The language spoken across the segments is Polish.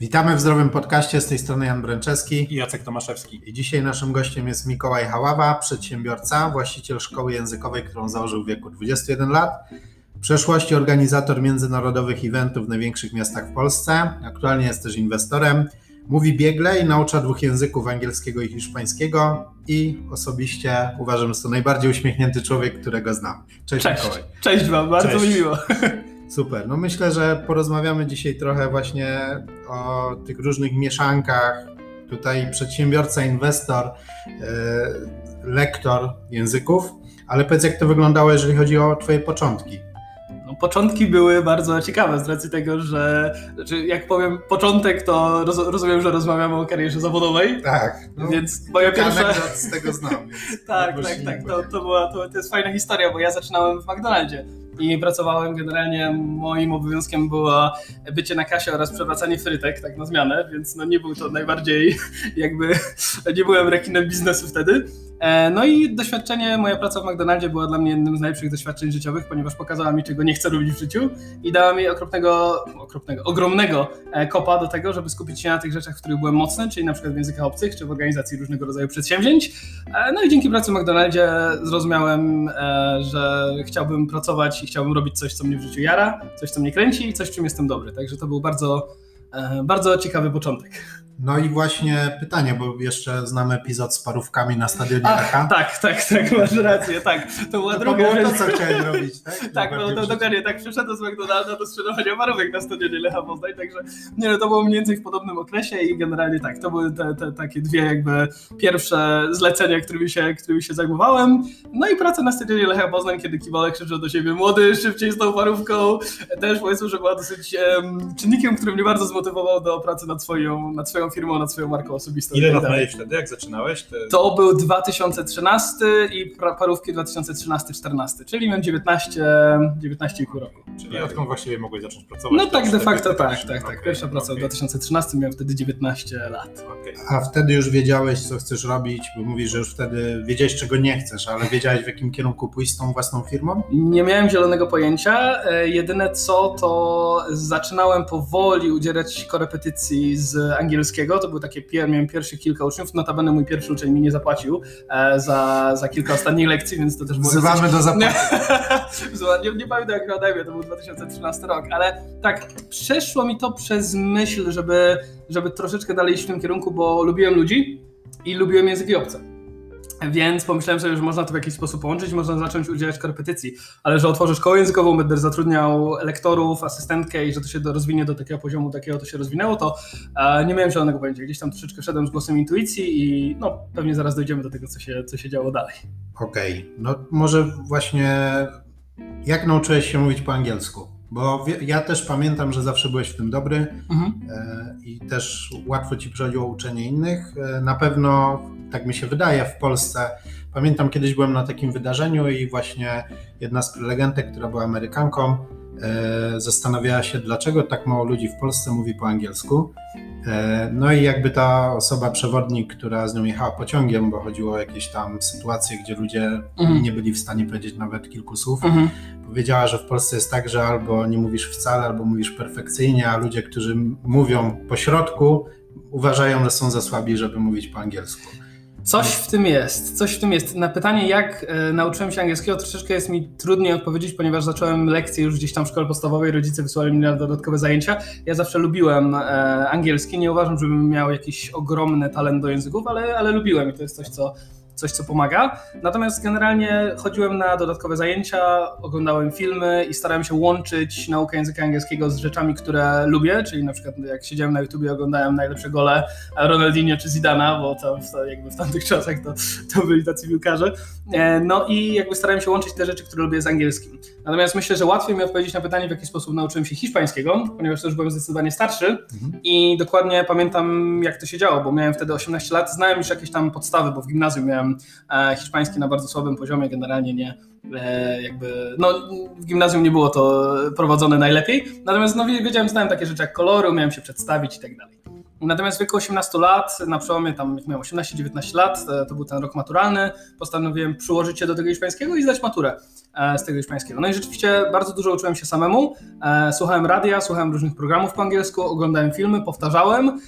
Witamy w Zdrowym Podcaście, z tej strony Jan Bręczewski i Jacek Tomaszewski. I dzisiaj naszym gościem jest Mikołaj Haława, przedsiębiorca, właściciel szkoły językowej, którą założył w wieku 21 lat. W przeszłości organizator międzynarodowych eventów w największych miastach w Polsce. Aktualnie jest też inwestorem. Mówi biegle i naucza dwóch języków, angielskiego i hiszpańskiego. I osobiście uważam, że to najbardziej uśmiechnięty człowiek, którego znam. Cześć, Cześć. Mikołaj. Cześć Wam, bardzo Cześć. mi miło. Super. No myślę, że porozmawiamy dzisiaj trochę właśnie o tych różnych mieszankach. Tutaj przedsiębiorca, inwestor, yy, lektor języków. Ale powiedz, jak to wyglądało, jeżeli chodzi o Twoje początki? No, początki były bardzo ciekawe z racji tego, że znaczy jak powiem początek, to roz, rozumiem, że rozmawiamy o karierze zawodowej. Tak. No, więc moja pierwsza. z tego znam. tak, tak, tak. To, to, była, to, to jest fajna historia, bo ja zaczynałem w McDonaldzie i pracowałem generalnie, moim obowiązkiem było bycie na kasie oraz przewracanie frytek, tak na zmianę, więc no nie był to najbardziej jakby, nie byłem rekinem biznesu wtedy. E, no i doświadczenie, moja praca w McDonaldzie była dla mnie jednym z najlepszych doświadczeń życiowych, ponieważ pokazała mi, czego nie chcę robić w życiu i dała mi okropnego, okropnego, ogromnego e, kopa do tego, żeby skupić się na tych rzeczach, w których byłem mocny, czyli na przykład w językach obcych, czy w organizacji różnego rodzaju przedsięwzięć. E, no i dzięki pracy w McDonaldzie zrozumiałem, że chciałbym pracować chciałbym robić coś, co mnie w życiu jara, coś, co mnie kręci i coś, w czym jestem dobry. Także to był bardzo, bardzo ciekawy początek. No i właśnie pytanie, bo jeszcze znamy epizod z parówkami na stadionie Ach, Tak, tak, tak, masz rację, tak. To była to druga było to, co chciałeś robić, tak? tak, no to dokładnie, tak, przyszedłem z McDonalda do sprzedawania parówek na stadionie Lecha Poznań, także nie no, to było mniej więcej w podobnym okresie i generalnie tak, to były te, te takie dwie jakby pierwsze zlecenia, którymi się, którymi się zajmowałem. No i praca na stadionie Lecha Poznań, kiedy Kiwale krzyczał do siebie młody, szybciej z tą parówką, też powiedzmy, że była dosyć um, czynnikiem, który mnie bardzo zmotywował do pracy nad swoją, nad swoją firmą, nad swoją marką osobistą. Ile lat miałeś wtedy, jak zaczynałeś? Te... To był 2013 i parówki 2013-14, czyli miałem 19, 19,5 roku. Czyli odkąd właściwie mogłeś zacząć pracować? No tak, de facto tak, tak, tak. Pierwsza praca okay. w 2013, miałem wtedy 19 lat. Okay. A wtedy już wiedziałeś, co chcesz robić, bo mówisz, że już wtedy wiedziałeś, czego nie chcesz, ale wiedziałeś, w jakim kierunku pójść z tą własną firmą? Nie miałem zielonego pojęcia. E, jedyne co, to zaczynałem powoli udzielać korepetycji z angielskiego. To był takie, miałem pierwsze kilka uczniów. Notabene mój pierwszy uczeń mi nie zapłacił e, za, za kilka ostatnich lekcji, więc to też było. Wzywamy dosyć... do zapłaty. nie, nie pamiętam jak na to był 2013 rok, ale tak, przeszło mi to przez myśl, żeby, żeby troszeczkę dalej iść w tym kierunku, bo lubiłem ludzi i lubiłem języki obce. Więc pomyślałem sobie, że można to w jakiś sposób połączyć, można zacząć udzielać korepetycji, ale że otworzę szkołę językową, będę zatrudniał lektorów, asystentkę i że to się rozwinie do takiego poziomu, takiego to się rozwinęło, to e, nie miałem zielonego pojęcia. Gdzieś tam troszeczkę szedłem z głosem intuicji i no, pewnie zaraz dojdziemy do tego, co się, co się działo dalej. Okej, okay. no może właśnie jak nauczyłeś się mówić po angielsku? Bo ja też pamiętam, że zawsze byłeś w tym dobry mhm. E, i też łatwo ci przychodziło uczenie innych. E, na pewno, tak mi się wydaje, w Polsce. Pamiętam kiedyś byłem na takim wydarzeniu i właśnie jedna z prelegentek, która była Amerykanką, e, zastanawiała się, dlaczego tak mało ludzi w Polsce mówi po angielsku. No i jakby ta osoba, przewodnik, która z nią jechała pociągiem, bo chodziło o jakieś tam sytuacje, gdzie ludzie mhm. nie byli w stanie powiedzieć nawet kilku słów, mhm powiedziała, że w Polsce jest tak, że albo nie mówisz wcale, albo mówisz perfekcyjnie, a ludzie, którzy mówią po środku, uważają, że są za słabi, żeby mówić po angielsku. Coś w tym jest, coś w tym jest. Na pytanie, jak e, nauczyłem się angielskiego, troszeczkę jest mi trudniej odpowiedzieć, ponieważ zacząłem lekcje już gdzieś tam w szkole podstawowej, rodzice wysłali mi na dodatkowe zajęcia. Ja zawsze lubiłem e, angielski, nie uważam, żebym miał jakiś ogromny talent do języków, ale, ale lubiłem i to jest coś, co coś, co pomaga. Natomiast generalnie chodziłem na dodatkowe zajęcia, oglądałem filmy i starałem się łączyć naukę języka angielskiego z rzeczami, które lubię, czyli na przykład jak siedziałem na YouTubie oglądałem najlepsze gole Ronaldinho czy Zidana, bo tam jakby w tamtych czasach to, to byli tacy piłkarze. E, no i jakby starałem się łączyć te rzeczy, które lubię z angielskim. Natomiast myślę, że łatwiej mi odpowiedzieć na pytanie, w jaki sposób nauczyłem się hiszpańskiego, ponieważ też byłem zdecydowanie starszy mhm. i dokładnie pamiętam, jak to się działo, bo miałem wtedy 18 lat, znałem już jakieś tam podstawy, bo w gimnazjum miałem hiszpański na bardzo słabym poziomie, generalnie nie e, jakby, no w gimnazjum nie było to prowadzone najlepiej, natomiast no wiedziałem, znałem takie rzeczy jak kolory, umiałem się przedstawić i tak dalej. Natomiast w wieku 18 lat, na przełomie tam, jak miałem 18-19 lat, to był ten rok maturalny, postanowiłem przyłożyć się do tego hiszpańskiego i zdać maturę z tego hiszpańskiego. No i rzeczywiście bardzo dużo uczyłem się samemu. Słuchałem radia, słuchałem różnych programów po angielsku, oglądałem filmy, powtarzałem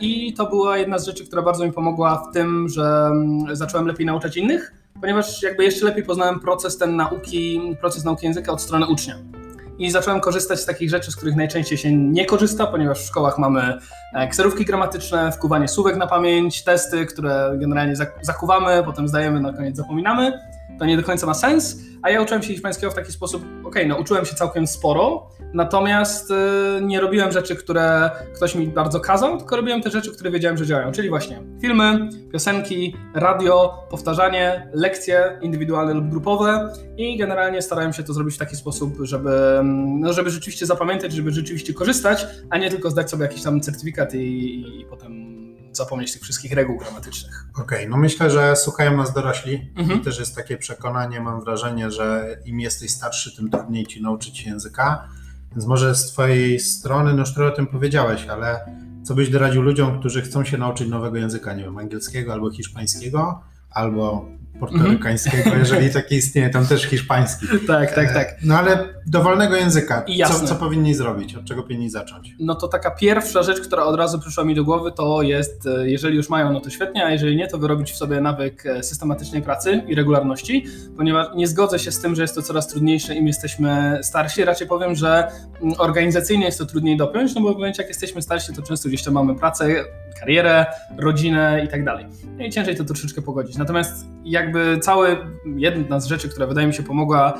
i to była jedna z rzeczy, która bardzo mi pomogła w tym, że mm, zacząłem lepiej nauczać innych ponieważ jakby jeszcze lepiej poznałem proces ten nauki, proces nauki języka od strony ucznia. I zacząłem korzystać z takich rzeczy, z których najczęściej się nie korzysta, ponieważ w szkołach mamy e, kserówki gramatyczne, wkuwanie słówek na pamięć, testy, które generalnie zakuwamy, potem zdajemy, na koniec zapominamy. To nie do końca ma sens, a ja uczyłem się hiszpańskiego w taki sposób, ok, no uczyłem się całkiem sporo, natomiast y, nie robiłem rzeczy, które ktoś mi bardzo kazał, tylko robiłem te rzeczy, które wiedziałem, że działają, czyli właśnie filmy, piosenki, radio, powtarzanie, lekcje indywidualne lub grupowe i generalnie starałem się to zrobić w taki sposób, żeby, no, żeby rzeczywiście zapamiętać, żeby rzeczywiście korzystać, a nie tylko zdać sobie jakiś tam certyfikat i, i potem zapomnieć tych wszystkich reguł gramatycznych. Okej, okay, no myślę, że słuchają nas dorośli mhm. i też jest takie przekonanie, mam wrażenie, że im jesteś starszy, tym trudniej ci nauczyć się języka. Więc może z twojej strony, no już trochę o tym powiedziałeś, ale co byś doradził ludziom, którzy chcą się nauczyć nowego języka, nie wiem, angielskiego albo hiszpańskiego, albo portorykańskiego, mm. jeżeli taki istnieje, tam też hiszpański. tak, tak, tak. No ale dowolnego języka, co, co powinni zrobić, od czego powinni zacząć? No to taka pierwsza rzecz, która od razu przyszła mi do głowy, to jest, e, jeżeli już mają, no to świetnie, a jeżeli nie, to wyrobić w sobie nawyk e, systematycznej pracy i regularności, ponieważ nie zgodzę się z tym, że jest to coraz trudniejsze, im jesteśmy starsi, raczej powiem, że mm, organizacyjnie jest to trudniej dopiąć, no bo w momencie, jak jesteśmy starsi, to często gdzieś tam mamy pracę, karierę, rodzinę i tak dalej. No I ciężej to troszeczkę pogodzić. Natomiast jakby cały, jedna z rzeczy, która wydaje mi się pomogła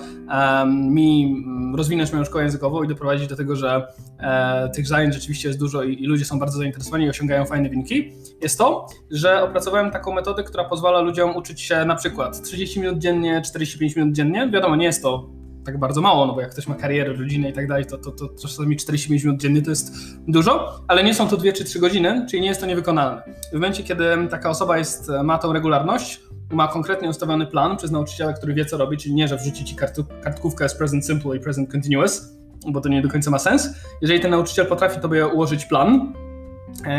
mi rozwinąć moją szkołę językową i doprowadzić do tego, że e, tych zajęć rzeczywiście jest dużo i, i, ludzie są bardzo zainteresowani i osiągają fajne wyniki, jest to, że opracowałem taką metodę, która pozwala ludziom uczyć się na przykład 30 minut dziennie, 45 minut dziennie. Wiadomo, nie jest to tak bardzo mało, no bo jak ktoś ma karierę, rodzinę i tak dalej, to, to, to czasami 45 minut dziennie to jest dużo, ale nie są to 2 czy 3 godziny, czyli nie jest to niewykonalne. W momencie, kiedy taka osoba jest, ma tą regularność, ma konkretnie ustawiony plan przez nauczyciela, który wie co robi, czyli nie, że wrzuci ci kartkówkę z present simple i present continuous, bo to nie do końca ma sens. Jeżeli ten nauczyciel potrafi tobie ułożyć plan, e,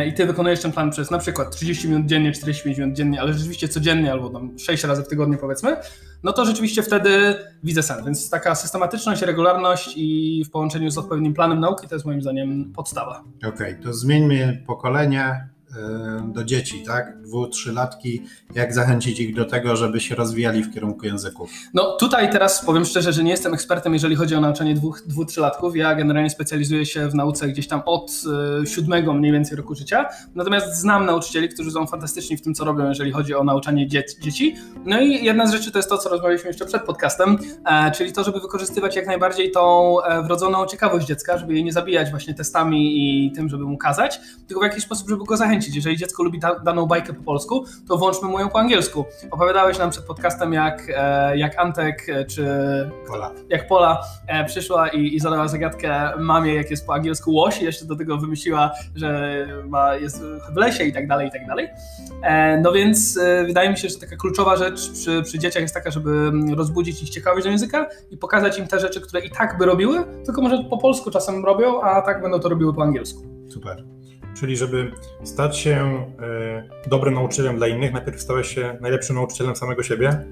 i ty wykonujesz ten plan przez na przykład 30 minut dziennie, 45 minut dziennie, ale rzeczywiście codziennie albo tam 6 razy w tygodniu powiedzmy, no to rzeczywiście wtedy widzę sens. Więc taka systematyczność, regularność i w połączeniu z odpowiednim planem nauki to jest moim zdaniem podstawa. Okej, okay, to zmieńmy pokolenie, do dzieci, tak? Dwu, trzylatki, jak zachęcić ich do tego, żeby się rozwijali w kierunku języków? No tutaj teraz powiem szczerze, że nie jestem ekspertem, jeżeli chodzi o nauczanie dwóch, dwu, trzylatków. Ja generalnie specjalizuję się w nauce gdzieś tam od y, siódmego mniej więcej roku życia. Natomiast znam nauczycieli, którzy są fantastyczni w tym, co robią, jeżeli chodzi o nauczanie dzie dzieci. No i jedna z rzeczy to jest to, co rozmawialiśmy jeszcze przed podcastem, e, czyli to, żeby wykorzystywać jak najbardziej tą e, wrodzoną ciekawość dziecka, żeby jej nie zabijać właśnie testami i tym, żeby mu kazać, tylko w jakiś sposób, żeby go zachęcić zachęcić. Jeżeli dziecko lubi da, daną bajkę po polsku, to włączmy mu ją po angielsku. Opowiadałeś nam przed podcastem, jak, e, jak Antek e, czy Pola. jak Pola e, przyszła i, i zadała zagadkę mamie, jak jest po angielsku łoś i jeszcze do tego wymyśliła, że ma, jest w lesie i tak dalej, i tak dalej. No więc wydaje mi się, że taka kluczowa rzecz przy, przy dzieciach jest taka, żeby rozbudzić ich ciekawość do języka i pokazać im te rzeczy, które i tak by robiły, tylko może po polsku czasem robią, a tak będą to robiły po angielsku. Super. Czyli żeby stać się y, dobrym nauczycielem dla innych, najpierw stałeś się najlepszym nauczycielem samego siebie?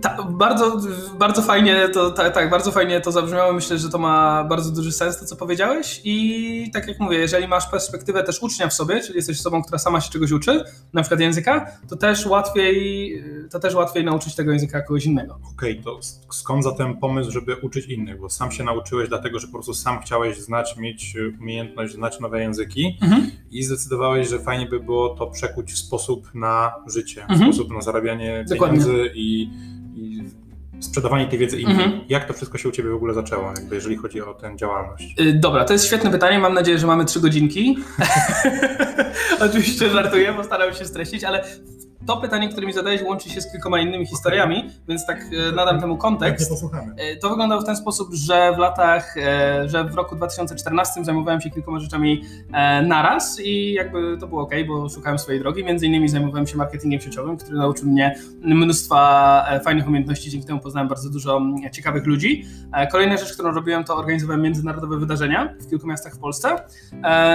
Ta, bardzo, bardzo fajnie to, tak, tak, bardzo fajnie to zabrzmiało. Myślę, że to ma bardzo duży sens to, co powiedziałeś i tak jak mówię, jeżeli masz perspektywę też ucznia w sobie, czyli jesteś osobą, która sama się czegoś uczy, na przykład języka, to też łatwiej, to też łatwiej nauczyć tego języka kogoś innego. Okej, okay, to skąd zatem pomysł, żeby uczyć innych? Bo sam się nauczyłeś dlatego, że po prostu sam chciałeś znać, mieć umiejętność znać nowe języki. Mhm mhm. i zdecydowałeś, że fajnie by było to przekuć w sposób na życie, w mhm. sposób na zarabianie pieniędzy i, i sprzedawanie tej wiedzy innym. Mhm. Jak to wszystko się u Ciebie w ogóle zaczęło, jakby jeżeli chodzi o tę działalność? Y, dobra, to jest świetne pytanie. Mam nadzieję, że mamy trzy godzinki. Oczywiście żartuję, postaram się streścić, ale to pytanie, które mi zadałeś, łączy się z kilkoma innymi historiami, więc tak e, nadam temu kontekst. E, to wyglądało w ten sposób, że w latach, e, że w roku 2014 zajmowałem się kilkoma rzeczami naraz i jakby to było ok, bo szukałem swojej drogi. Między innymi zajmowałem się marketingiem sieciowym, który nauczył mnie mnóstwa fajnych umiejętności, dzięki temu poznałem bardzo dużo ciekawych ludzi. Kolejna rzecz, którą robiłem, to organizowałem międzynarodowe wydarzenia w kilku miastach w Polsce.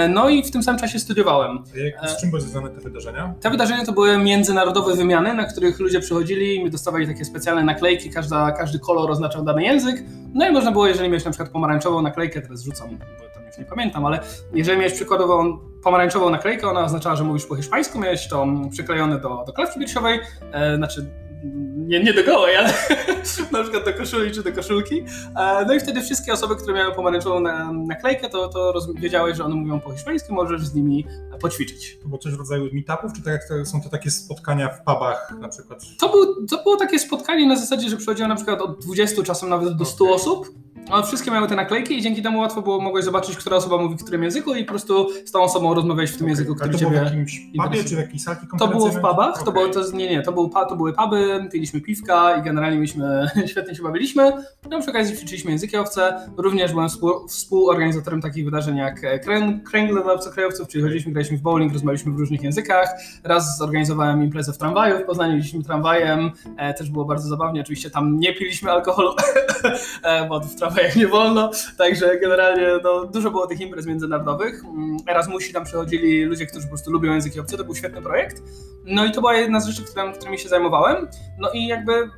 No i w tym samym czasie studiowałem. Z czym były związane te wydarzenia? Te wydarzenia to były międzynarodowe wymiany, na których ludzie przychodzili i dostawali takie specjalne naklejki, każda, każdy kolor oznaczał dany język. No i można było, jeżeli miałeś na przykład pomarańczową naklejkę, teraz rzucam, bo tam już nie pamiętam, ale jeżeli miałeś przykładową pomarańczową naklejkę, ona oznaczała, że mówisz po hiszpańsku, miałeś to przyklejone do, do klatki piersiowej, e, znaczy nie, nie do gołej, ale na przykład do koszuli czy do koszulki. E, no i wtedy wszystkie osoby, które miały pomarańczową naklejkę, to, to wiedziałeś, że one mówią po hiszpańsku, możesz z nimi poćwiczyć. To było coś w rodzaju meetupów, czy tak jak są to takie spotkania w pubach na przykład? To, był, to było takie spotkanie na zasadzie, że przychodziło na przykład od 20, czasem nawet do 100 okay. osób one wszystkie miały te naklejki i dzięki temu łatwo było, mogłeś zobaczyć, która osoba mówi w którym języku i po prostu z tą osobą rozmawiać w tym okay. języku, który to ciebie było w jakimś pubie, czy w jakiejś salki To było w pubach, okay. to, było, to, nie, nie, to, był, to były puby, piliśmy piwka i generalnie myśmy świetnie się bawiliśmy. No przy okazji ćwiczyliśmy języki obce, również byłem współ, współorganizatorem takich wydarzeń jak Kręgle dla obcokrajowców, czyli chodziliśmy, graliśmy w bowling, rozmawialiśmy w różnych językach. Raz zorganizowałem imprezę w tramwaju w Poznaniu, jeździliśmy tramwajem, e, też było bardzo zabawnie, oczywiście tam nie piliśmy alkoholu, e, bo w tramwajach nie wolno, Także generalnie no, dużo było tych imprez międzynarodowych. Mm, Erasmusi tam przychodzili ludzie, którzy po prostu lubią języki obce, to był świetny projekt. No i to była jedna z rzeczy, którym, którymi się zajmowałem. No i jakby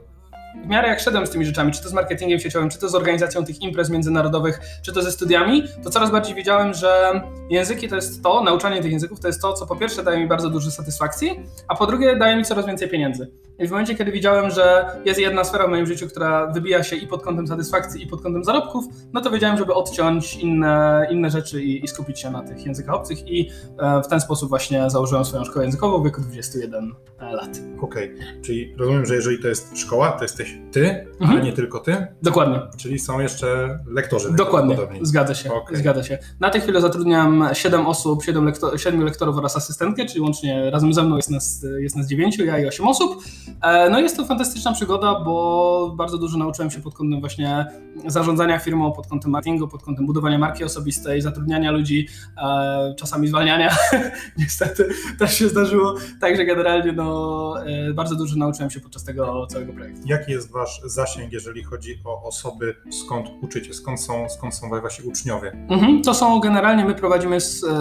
w miarę jak szedłem z tymi rzeczami, czy to z marketingiem sieciowym, czy to z organizacją tych imprez międzynarodowych, czy to ze studiami, to coraz bardziej wiedziałem, że języki to jest to, nauczanie tych języków to jest to, co po pierwsze daje mi bardzo dużo satysfakcji, a po drugie daje mi coraz więcej pieniędzy. I w momencie, kiedy widziałem, że jest jedna sfera w moim życiu, która wybija się i pod kątem satysfakcji, i pod kątem zarobków, no to wiedziałem, żeby odciąć inne, inne rzeczy i, i skupić się na tych językach obcych i e, w ten sposób właśnie założyłem swoją szkołę językową w wieku 21 e, lat. Okej, okay. czyli rozumiem, że jeżeli to jest szkoła, to jesteś ty, mhm. ale nie tylko ty? Dokładnie. Czyli są jeszcze lektorzy. Dokładnie, zgadza się, okay. zgadza się. Na tej chwili zatrudniam 7 osób, 7, lektor 7 lektorów oraz asystentkę, czyli łącznie razem ze mną jest nas, jest nas 9, ja i 8 osób. E, no jest to fantastyczna przygoda, bo bardzo dużo nauczyłem się pod kątem właśnie zarządzania firmą, pod kątem marketingu, pod kątem budowania marki osobistej, zatrudniania ludzi, e, czasami zwalniania. Niestety też się zdarzyło. Także generalnie no, e, bardzo dużo nauczyłem się podczas tego całego projektu. Jaki jest wasz zasięg, jeżeli chodzi o osoby, skąd uczycie, skąd są, skąd są wasi uczniowie? Mhm, to są generalnie, my prowadzimy,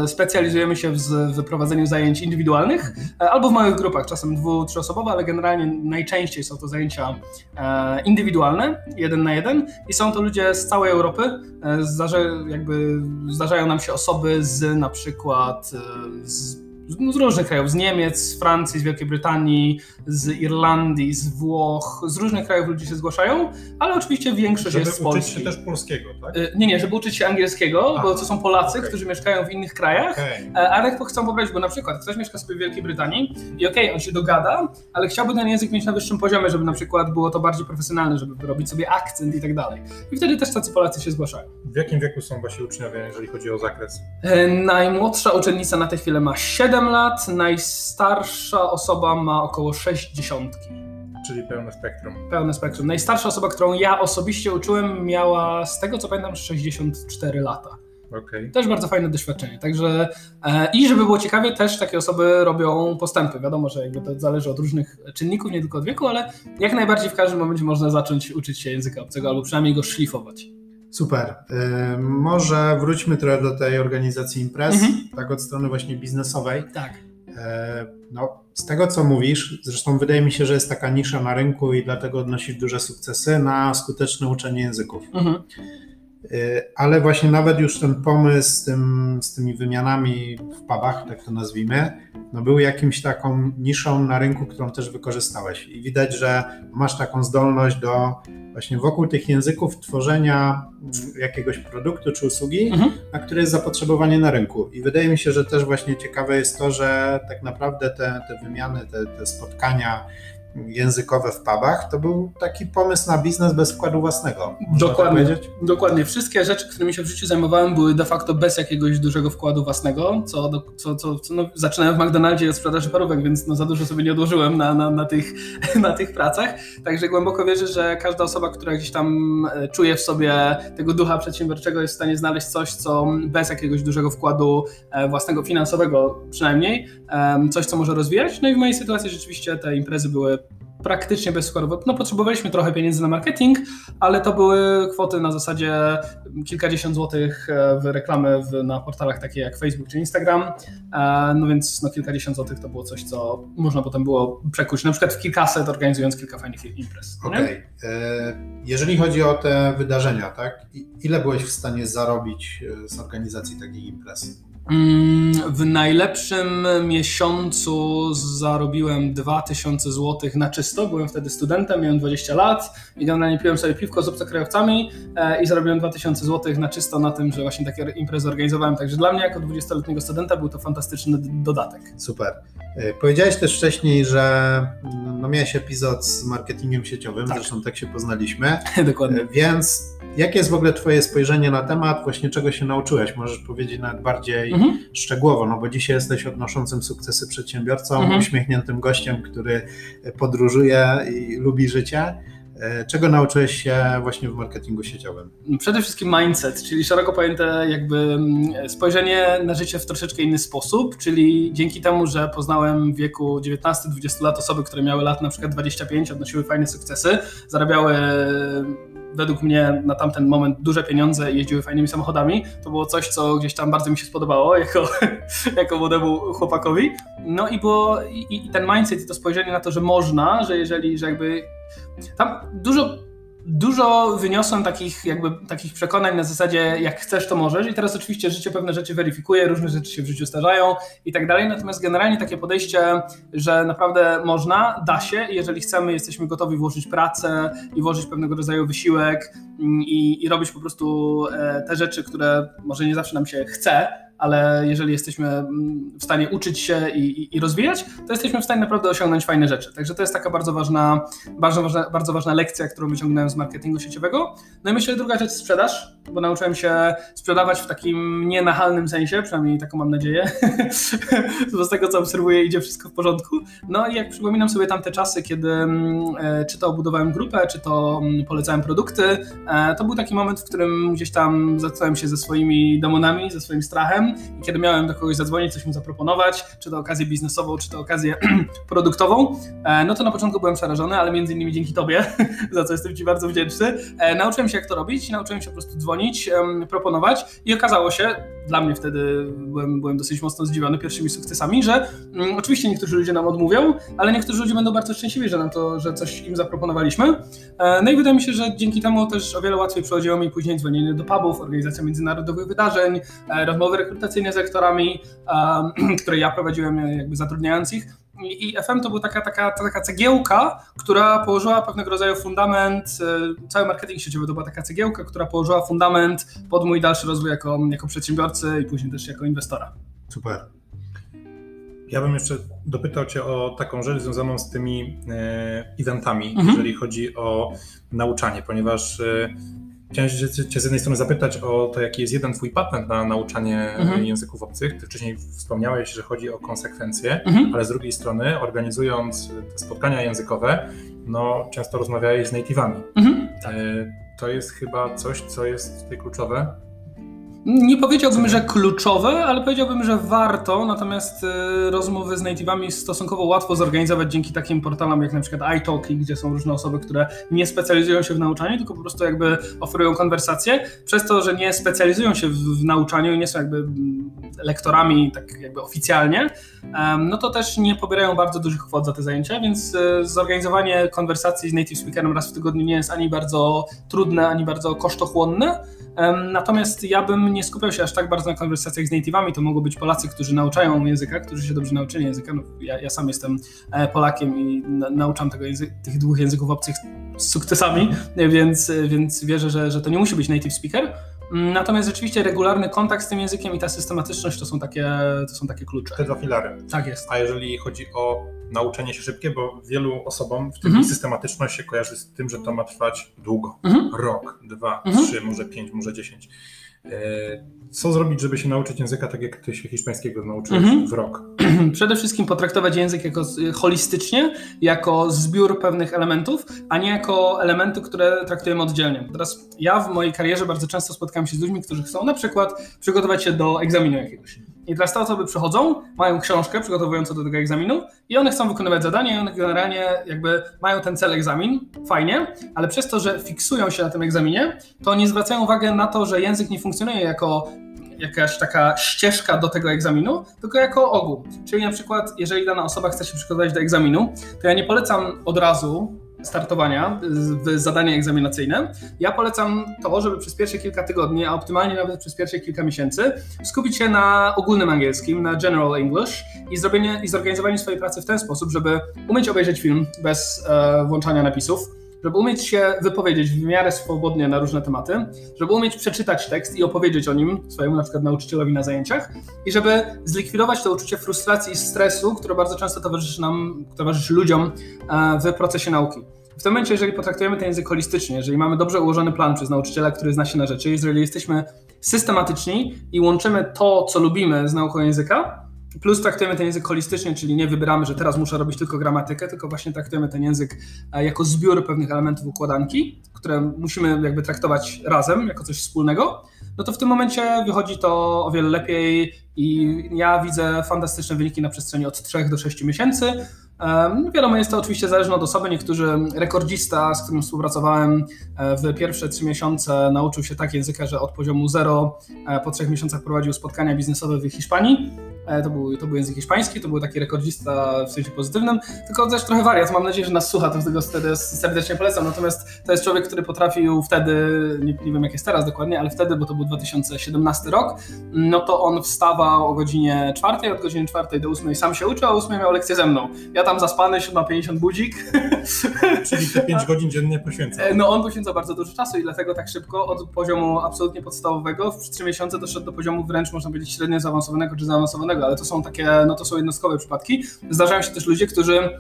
specjalizujemy się w wyprowadzeniu zajęć indywidualnych mhm. albo w małych grupach, czasem dwu, trzyosobowe, ale generalnie najczęściej są to zajęcia e, indywidualne, jeden na jeden i są to ludzie z całej Europy. E, zdarza, jakby zdarzają nam się osoby z na przykład e, z z różnych krajów, z Niemiec, z Francji, z Wielkiej Brytanii, z Irlandii, z Włoch, z różnych krajów ludzie się zgłaszają, ale oczywiście większość żeby jest z Polski. Żeby uczyć się też polskiego, tak? Y, nie, nie, żeby uczyć się angielskiego, Aha, bo to są Polacy, okay. którzy mieszkają w innych krajach, okay. ale chcą pobrać, bo na przykład ktoś mieszka sobie w Wielkiej Brytanii i okej, okay, on się dogada, ale chciałby ten język mieć na wyższym poziomie, żeby na przykład było to bardziej profesjonalne, żeby robić sobie akcent i tak dalej. I wtedy też tacy Polacy się zgłaszają. W jakim wieku są wasi uczniowie, jeżeli chodzi o zakres? Y, najmłodsza uczennica na tę chwilę ma 7 lat, naj najstarsza osoba ma około 60. Czyli pełne spektrum. Pełne spektrum. Najstarsza osoba, którą ja osobiście uczyłem, miała z tego co pamiętam 64 lata. Okay. Też bardzo fajne doświadczenie. Także e, i żeby było ciekawie, też takie osoby robią postępy. Wiadomo, że jakby to zależy od różnych czynników, nie tylko od wieku, ale jak najbardziej w każdym momencie można zacząć uczyć się języka obcego albo przynajmniej go szlifować. Super. Może wróćmy trochę do tej organizacji imprez, mhm. tak od strony właśnie biznesowej. Tak. No, z tego co mówisz, zresztą wydaje mi się, że jest taka nisza na rynku i dlatego odnosisz duże sukcesy na skuteczne uczenie języków. Mhm. E, ale właśnie nawet już ten pomysł z, tym, z tymi wymianami w pubach, tak to nazwijmy, no był jakimś taką niszą na rynku, którą też wykorzystałeś. I widać, że masz taką zdolność do właśnie wokół tych języków tworzenia jakiegoś produktu czy usługi, mhm. na które jest zapotrzebowanie na rynku. I wydaje mi się, że też właśnie ciekawe jest to, że tak naprawdę te, te wymiany, te, te spotkania, językowe w pubach, to był taki pomysł na biznes bez wkładu własnego. Tak dokładnie, tak dokładnie. Wszystkie rzeczy, którymi się w życiu zajmowałem, były de facto bez jakiegoś dużego wkładu własnego, co, co, co, co no, zaczynałem w McDonaldzie od sprzedaży parówek, więc no, za dużo sobie nie odłożyłem na, na, na, tych, na tych pracach. Także głęboko wierzę, że każda osoba, która gdzieś tam e, czuje w sobie tego ducha przedsiębiorczego, jest w stanie znaleźć coś, co bez jakiegoś dużego wkładu e, własnego, finansowego przynajmniej, coś, co może rozwijać. No i w mojej sytuacji rzeczywiście te imprezy były praktycznie bezskładowe. No potrzebowaliśmy trochę pieniędzy na marketing, ale to były kwoty na zasadzie kilkadziesiąt złotych e, w reklamy w, na portalach takie jak Facebook czy Instagram, e, no więc no kilkadziesiąt złotych to było coś, co można potem było przekuć, na przykład w kilkaset organizując kilka fajnych imprez. Okej. Okay. E, jeżeli chodzi o te wydarzenia, tak? Ile byłeś w stanie zarobić z organizacji takich imprez? Mm, w najlepszym miesiącu zarobiłem 2000 zł na czysto. Byłem wtedy studentem, miałem 20 lat generalnie piłem sobie piwko z obcokrajowcami e, i zarobiłem 2000 zł na czysto na tym, że właśnie takie imprezy organizowałem. Także dla mnie jako 20-letniego studenta był to fantastyczny dodatek. Super. E, powiedziałeś też wcześniej, że no, miałeś epizod z marketingiem sieciowym, tak. zresztą tak się poznaliśmy. Dokładnie. E, więc jakie jest w ogóle Twoje spojrzenie na temat, właśnie czego się nauczyłeś? Możesz powiedzieć nawet bardziej mhm. szczegółowo, no bo dzisiaj jesteś odnoszącym sukcesy przedsiębiorcą, mhm. uśmiechniętym gościem, który podróżuje i lubi życie. E, czego nauczyłeś się właśnie w marketingu sieciowym? Przede wszystkim mindset, czyli szeroko pojęte jakby mm, spojrzenie na życie w troszeczkę inny sposób, czyli dzięki temu, że poznałem w wieku 19-20 lat osoby, które miały lat na przykład 25, odnosiły fajne sukcesy, zarabiały według mnie na tamten moment duże pieniądze i jeździły fajnymi samochodami. To było coś, co gdzieś tam bardzo mi się spodobało jako, jako młodemu chłopakowi. No i było i, i ten mindset i to spojrzenie na to, że można, że jeżeli, że jakby tam dużo dużo wyniosłem takich jakby takich przekonań na zasadzie jak chcesz to możesz. I teraz oczywiście życie pewne rzeczy weryfikuje, różne rzeczy się w życiu starzają i tak dalej, natomiast generalnie takie podejście, że naprawdę można, da się i jeżeli chcemy, jesteśmy gotowi włożyć pracę i włożyć pewnego rodzaju wysiłek i, i robić po prostu e, te rzeczy, które może nie zawsze nam się chce, ale jeżeli jesteśmy mm, w stanie uczyć się i, i, i, rozwijać, to jesteśmy w stanie naprawdę osiągnąć fajne rzeczy. Także to jest taka bardzo ważna, bardzo ważna, bardzo ważna lekcja, którą wyciągnąłem z marketingu sieciowego. No i myślę, druga rzecz sprzedaż, bo nauczyłem się sprzedawać w takim nienachalnym sensie, przynajmniej taką mam nadzieję, z tego co obserwuję idzie wszystko w porządku. No i jak przypominam sobie tamte czasy, kiedy mm, e, czy to budowałem grupę, czy to mm, polecałem produkty, e, to był taki moment, w którym gdzieś tam zatknąłem się ze swoimi demonami, ze swoim strachem. I kiedy miałem do kogoś zadzwonić, coś mu zaproponować, czy to okazję biznesową, czy to okazję produktową, e, no to na początku byłem przerażony, ale między innymi dzięki Tobie, za co jestem Ci bardzo wdzięczny, e, nauczyłem się jak to robić, nauczyłem się po prostu dzwonić, proponować. I okazało się, dla mnie wtedy byłem, byłem dosyć mocno zdziwiony pierwszymi sukcesami, że um, oczywiście niektórzy ludzie nam odmówią, ale niektórzy ludzie będą bardzo szczęśliwi, że nam to, że coś im zaproponowaliśmy. E, no i wydaje mi się, że dzięki temu też o wiele łatwiej przychodziło mi później dzwonienie do pubów, organizacja międzynarodowych wydarzeń, e, rozmowy rekrutacyjne z aktorami, e, które ja prowadziłem jakby zatrudniając ich. I, FM to była taka, taka, taka cegiełka, która położyła pewnego rodzaju fundament, e, cały marketing sieciowy to była taka cegiełka, która położyła fundament pod mój dalszy rozwój jako, jako przedsiębiorcy i później też jako inwestora. Super. Ja bym jeszcze dopytał Cię o taką rzecz związaną z tymi e, eventami, mhm. jeżeli chodzi o nauczanie, ponieważ e, Chciałem się cię z jednej strony zapytać o to, jaki jest jeden twój patent na nauczanie mhm. języków obcych. Ty wcześniej wspomniałeś, że chodzi o konsekwencje, mhm. ale z drugiej strony, organizując te spotkania językowe, no, często rozmawiałeś z native'ami. Mhm. Tak. To jest chyba coś, co jest tutaj kluczowe nie powiedziałbym, że kluczowe, ale powiedziałbym, że warto, natomiast y, rozmowy z native'ami stosunkowo łatwo zorganizować dzięki takim portalom jak na przykład iTalki, gdzie są różne osoby, które nie specjalizują się w nauczaniu, tylko po prostu jakby oferują konwersacje. Przez to, że nie specjalizują się w, nauczaniu i nie są jakby mm, lektorami tak jakby oficjalnie, no to też nie pobierają bardzo dużych kwot za te zajęcia, więc y, zorganizowanie konwersacji z native speakerem raz w tygodniu nie jest ani bardzo trudne, ani bardzo kosztochłonne. Natomiast ja bym nie skupiał się aż tak bardzo na konwersacjach z native'ami. To mogą być Polacy, którzy nauczają języka, którzy się dobrze nauczyli języka. No, ja, ja, sam jestem e, Polakiem i na, nauczam tego tych dwóch języków obcych z sukcesami, więc, więc wierzę, że, że to nie musi być native speaker. Mm, natomiast rzeczywiście regularny kontakt z tym językiem i ta systematyczność to są takie, to są takie klucze. Te dwa filary. Tak jest. A jeżeli chodzi o nauczenie się szybkie, bo wielu osobom w tym mhm. systematyczność się kojarzy z tym, że to ma trwać długo. Mhm. Rok, dwa, mhm. trzy, może pięć, może dziesięć. E, co zrobić, żeby się nauczyć języka tak, jak ty się hiszpańskiego nauczyłeś mhm. w rok? Przede wszystkim potraktować język jako holistycznie, jako zbiór pewnych elementów, a nie jako elementy, które traktujemy oddzielnie. Teraz ja w mojej karierze bardzo często spotkałem się z ludźmi, którzy chcą na przykład przygotować się do egzaminu jakiegoś. I teraz te osoby przychodzą, mają książkę przygotowującą do tego egzaminu i one chcą wykonywać zadanie i one generalnie jakby mają ten cel egzamin, fajnie, ale przez to, że fiksują się na tym egzaminie, to nie zwracają uwagi na to, że język nie funkcjonuje jako jakaś taka ścieżka do tego egzaminu, tylko jako ogół. Czyli na przykład, jeżeli dana osoba chce się przygotować do egzaminu, to ja nie polecam od razu startowania w zadanie egzaminacyjne. Ja polecam to, żeby przez pierwsze kilka tygodni, a optymalnie nawet przez pierwsze kilka miesięcy, skupić się na ogólnym angielskim, na general English i, zrobienie, i zorganizowanie swojej pracy w ten sposób, żeby umieć obejrzeć film bez e, włączania napisów, żeby umieć się wypowiedzieć w miarę swobodnie na różne tematy, żeby umieć przeczytać tekst i opowiedzieć o nim swojemu na przykład nauczycielowi na zajęciach i żeby zlikwidować to uczucie frustracji i stresu, które bardzo często towarzyszy nam, towarzyszy ludziom e, w procesie nauki. W tym momencie, jeżeli potraktujemy ten język holistycznie, jeżeli mamy dobrze ułożony plan przez nauczyciela, który zna się na rzeczy, jeżeli jesteśmy systematyczni i łączymy to, co lubimy z nauką języka, plus traktujemy ten język holistycznie, czyli nie wybieramy, że teraz muszę robić tylko gramatykę, tylko właśnie traktujemy ten język e, jako zbiór pewnych elementów układanki, które musimy jakby traktować razem, jako coś wspólnego, no to w tym momencie wychodzi to o wiele lepiej i ja widzę fantastyczne wyniki na przestrzeni od 3 do 6 miesięcy. Wiadomo, jest to oczywiście zależne od osoby. Niektórzy rekordzista, z którym współpracowałem e, w pierwsze trzy miesiące, nauczył się tak języka, że od poziomu 0 e, po trzech miesiącach prowadził spotkania biznesowe w Hiszpanii. E, to był, to był język hiszpański, to był taki rekordzista w sensie pozytywnym, tylko też trochę wariat. Mam nadzieję, że nas słucha, to tego serdecznie polecam. Natomiast to jest człowiek, który potrafił wtedy, nie, nie wiem jak jest teraz dokładnie, ale wtedy, bo to był 2017 rok, no to on wstawał o godzinie 4, od godziny 4 do 8 sam się uczył, a o 8 miał lekcję ze mną. Ja tam zaspany, 7.50 budzik. Czyli te 5 godzin dziennie poświęca. E, no on poświęca bardzo dużo czasu i dlatego tak szybko od poziomu absolutnie podstawowego w 3 miesiące doszedł do poziomu wręcz można powiedzieć średnio zaawansowanego czy zaawansowanego, ale to są takie, no to są jednostkowe przypadki. Zdarzają się też ludzie, którzy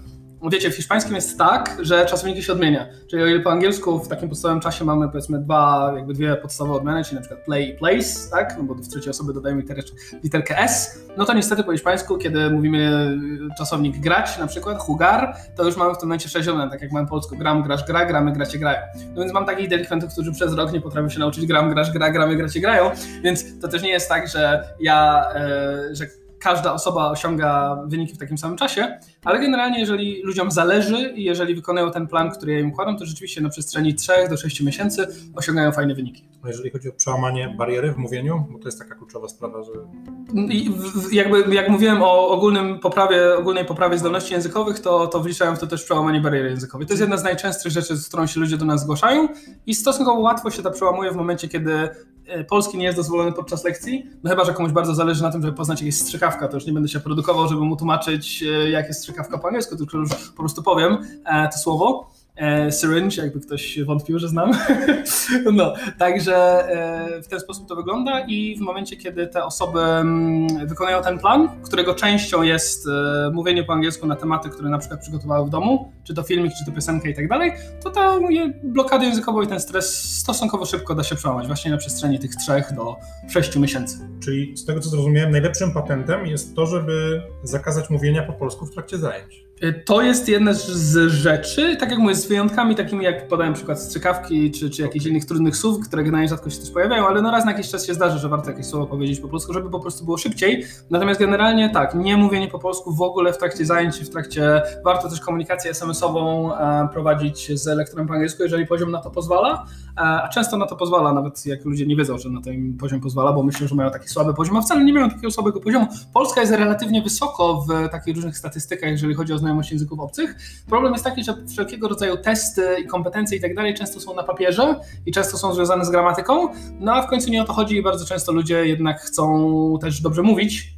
wiecie, w hiszpańskim jest tak, że czasowniki się odmienia. Czyli o ile po angielsku w takim podstawowym czasie mamy powiedzmy dwa, jakby dwie podstawowe odmiany, czyli na przykład play i place, tak? No bo w trzeciej osoby dodajemy literkę S, no to niestety po hiszpańsku, kiedy mówimy czasownik grać, na przykład hugar, to już mamy w tym momencie sześć odmian, tak jak mamy polsku gram, grasz, gra, gramy, gracie, grają. No więc mam takich delikwentów, którzy przez rok nie potrafią się nauczyć gram, grasz, gra, gramy, gracie, grają, więc to też nie jest tak, że ja, e, że każda osoba osiąga wyniki w takim samym czasie, ale generalnie jeżeli ludziom zależy i jeżeli wykonają ten plan, który ja im układam, to rzeczywiście na przestrzeni 3 do 6 miesięcy osiągają fajne wyniki. Jeżeli chodzi o przełamanie bariery w mówieniu, bo to jest taka kluczowa sprawa, że... I jakby, jak mówiłem o ogólnym poprawie, ogólnej poprawie zdolności językowych, to, to wliczałem w to też przełamanie bariery językowej. To jest jedna z najczęstszych rzeczy, z którą się ludzie do nas zgłaszają i stosunkowo łatwo się to przełamuje w momencie, kiedy e, polski nie jest dozwolony podczas lekcji, no chyba, że komuś bardzo zależy na tym, żeby poznać jakieś strzykawka, to już nie będę się produkował, żeby mu tłumaczyć, e, jak jest strzykawka po angielsku, tylko już po prostu powiem e, to słowo e, syringe, jakby ktoś wątpił, że znam. no, także e, w ten sposób to wygląda i w momencie, kiedy te osoby m, mm, ten plan, którego częścią jest e, mówienie po angielsku na tematy, które na przykład przygotowały w domu, czy to filmik, czy to piosenka i tak dalej, to ta blokada językowa i ten stres stosunkowo szybko da się przełamać, właśnie na przestrzeni tych trzech do sześciu miesięcy. Czyli z tego, co zrozumiałem, najlepszym patentem jest to, żeby zakazać mówienia po polsku w trakcie zajęć. Y, to jest jedna z rzeczy, tak jak mówię, z wyjątkami takimi jak podałem przykład strzykawki czy, czy jakichś innych trudnych słów, które generalnie rzadko się też pojawiają, ale no raz na jakiś czas się zdarzy, że warto jakieś słowo powiedzieć po polsku, żeby po prostu było szybciej. Natomiast generalnie tak, nie mówienie po polsku w ogóle w trakcie zajęć, w trakcie, warto też komunikację SMS-ową e, prowadzić z elektorem po angielsku, jeżeli poziom na to pozwala, e, a często na to pozwala, nawet jak ludzie nie wiedzą, że na ten poziom pozwala, bo myślą, że mają taki słaby poziom, a wcale nie mają takiego słabego poziomu. Polska jest relatywnie wysoko w takich różnych statystykach, jeżeli chodzi o znajomość języków obcych. Problem jest taki, że wszelkiego rodzaju testy i kompetencje i tak dalej często są na papierze i często są związane z gramatyką, no a w końcu nie o to chodzi i bardzo często ludzie jednak chcą też dobrze mówić,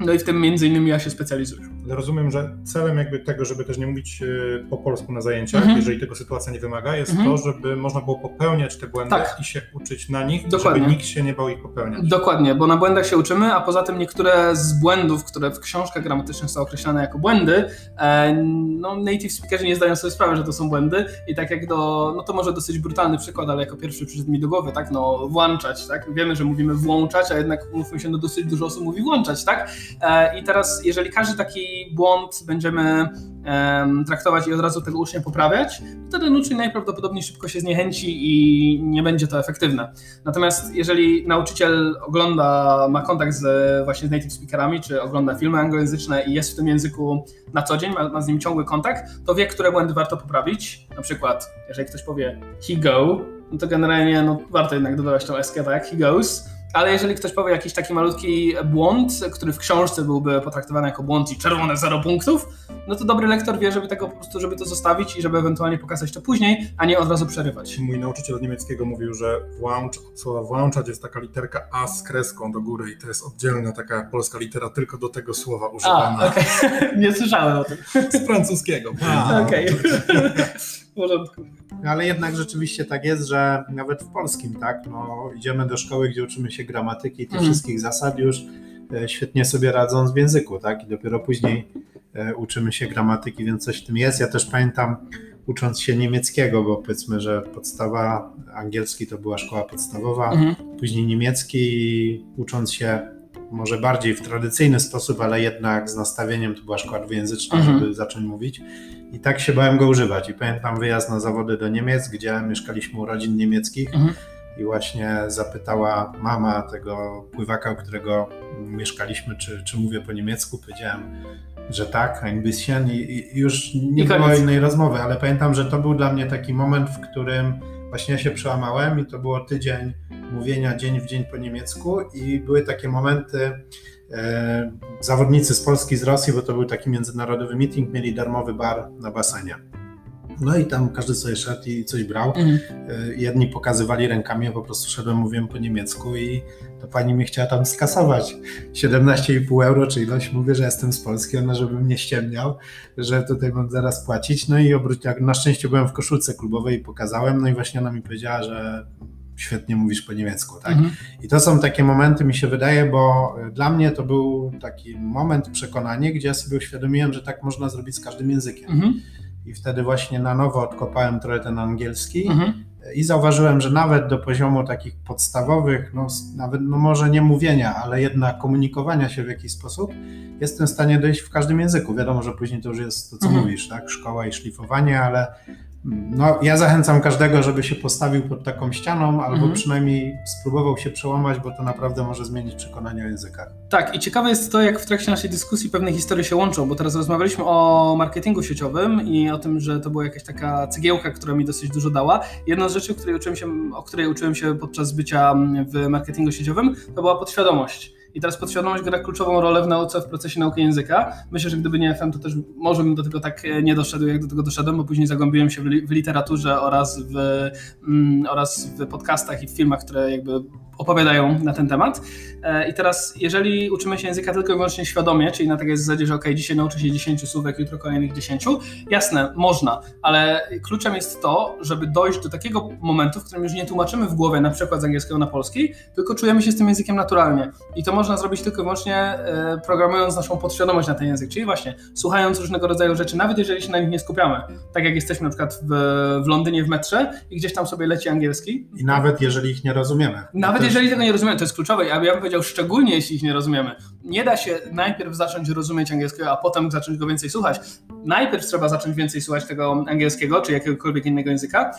no i w tym między innymi ja się specjalizuję. Rozumiem, że celem jakby tego, żeby też nie mówić e, po polsku na zajęciach, mhm. jeżeli tego sytuacja nie wymaga, jest mhm. to, żeby można było popełniać te błędy tak. i się uczyć na nich, Dokładnie. żeby nikt się nie bał ich popełniać. Dokładnie, bo na błędach się uczymy, a poza tym niektóre z błędów, które w książkach gramatycznych są określane jako błędy, e, no native speakerzy nie zdają sobie sprawy, że to są błędy i tak jak do, no to może dosyć brutalny przykład, ale jako pierwszy przyszedł mi do głowy, tak, no włączać, tak, wiemy, że mówimy włączać, a jednak mówmy się, no dosyć dużo osób mówi włączać, tak, e, i teraz jeżeli każdy taki błąd będziemy traktować i od razu tego ucznia poprawiać, to ten uczeń najprawdopodobniej szybko się zniechęci i nie będzie to efektywne. Natomiast jeżeli nauczyciel ogląda, ma kontakt z, właśnie z native speakerami, czy ogląda filmy anglojęzyczne i jest w tym języku na co dzień, ma, ma z nim ciągły kontakt, to wie, które błędy warto poprawić. Na przykład, jeżeli ktoś powie he go, no to generalnie no, warto jednak dodawać tą eskę, tak, he goes, ale jeżeli ktoś powie jakiś taki malutki błąd, który w książce byłby potraktowany jako błąd i czerwone zero punktów, no to dobry lektor wie, żeby tego po prostu, żeby to zostawić i żeby ewentualnie pokazać to później, a nie od razu przerywać. Mój nauczyciel od niemieckiego mówił, że włącz, słowa włączać jest taka literka A z kreską do góry i to jest oddzielna taka polska litera tylko do tego słowa używana. A, okay. nie słyszałem o tym. Z francuskiego. Okej. W porządku. Ale jednak rzeczywiście tak jest, że nawet w polskim, tak, no, idziemy do szkoły, gdzie uczymy się gramatyki i tych mm. wszystkich zasad już e, świetnie sobie radząc w języku, tak, i dopiero później e, uczymy się gramatyki, więc coś w tym jest. Ja też pamiętam, ucząc się niemieckiego, bo powiedzmy, że podstawa angielski to była szkoła podstawowa, mm. później niemiecki, ucząc się może bardziej w tradycyjny sposób, ale jednak z nastawieniem to była szkoła dwujęzyczna, mhm. żeby zacząć mówić. I tak się bałem go używać. I pamiętam wyjazd na zawody do Niemiec, gdzie mieszkaliśmy u rodzin niemieckich. Mhm. I właśnie zapytała mama tego pływaka, u którego mieszkaliśmy, czy, czy mówię po niemiecku. Powiedziałem, że tak, ein bisschen i, i już nie I było innej rozmowy, ale pamiętam, że to był dla mnie taki moment, w którym właśnie ja się przełamałem i to było tydzień mówienia dzień w dzień po niemiecku i były takie momenty, zawodnicy z Polski, z Rosji, bo to był taki międzynarodowy meeting, mieli darmowy bar na basenie. No i tam każdy sobie szedł i coś brał. Mhm. E, jedni pokazywali rękami, ja po prostu szedłem, mówiłem po niemiecku i to pani mi chciała tam skasować 17,5 euro, czy ilość. Mówię, że jestem z Polski, ona żebym nie ściemniał, że tutaj mam zaraz płacić. No i obróć, jak na szczęście byłem w koszulce klubowej i pokazałem, no i właśnie ona mi powiedziała, że świetnie mówisz po niemiecku, tak? Mhm. I to są takie momenty, mi się wydaje, bo dla mnie to był taki moment, przekonanie, gdzie ja sobie uświadomiłem, że tak można zrobić z każdym językiem. Mhm. I wtedy właśnie na nowo odkopałem trochę ten angielski mhm. i zauważyłem, że nawet do poziomu takich podstawowych, no, nawet no może nie mówienia, ale jednak komunikowania się w jakiś sposób, jestem w stanie dojść w każdym języku. Wiadomo, że później to już jest to, co mhm. mówisz, tak? Szkoła i szlifowanie, ale no, ja zachęcam każdego, żeby się postawił pod taką ścianą, albo mhm. przynajmniej spróbował się przełamać, bo to naprawdę może zmienić przekonanie o językach. Tak, i ciekawe jest to, jak w trakcie naszej dyskusji pewne historie się łączą, bo teraz rozmawialiśmy o marketingu sieciowym i o tym, że to była jakaś taka cegiełka, która mi dosyć dużo dała. Jedna z rzeczy, której uczyłem się, o której uczyłem się podczas bycia w marketingu sieciowym, to była podświadomość i teraz podświadomość gra kluczową rolę w nauce, w procesie nauki języka. Myślę, że gdyby nie FM, to też może bym do tego tak e, nie doszedł, jak do tego doszedłem, bo później zagłębiłem się w, li w literaturze oraz w, mm, oraz w podcastach i w filmach, które jakby opowiadają na ten temat. E, I teraz, jeżeli uczymy się języka tylko i wyłącznie świadomie, czyli na takiej zasadzie, że ok, dzisiaj nauczę się 10 słówek, jutro kolejnych 10, jasne, można, ale kluczem jest to, żeby dojść do takiego momentu, w którym już nie tłumaczymy w głowie na przykład z angielskiego na polski, tylko czujemy się z tym językiem naturalnie. I to można zrobić tylko i wyłącznie e, programując naszą podświadomość na ten język, czyli właśnie słuchając różnego rodzaju rzeczy, nawet jeżeli się na nich nie skupiamy. Tak jak jesteśmy na przykład w, w Londynie w metrze i gdzieś tam sobie leci angielski. I nawet jeżeli ich nie rozumiemy. Nawet jeżeli tego nie rozumiemy, to jest kluczowe. Ja bym powiedział, szczególnie jeśli ich nie rozumiemy. Nie da się najpierw zacząć rozumieć angielskiego, a potem zacząć go więcej słuchać. Najpierw trzeba zacząć więcej słuchać tego angielskiego, czy jakiegokolwiek innego języka,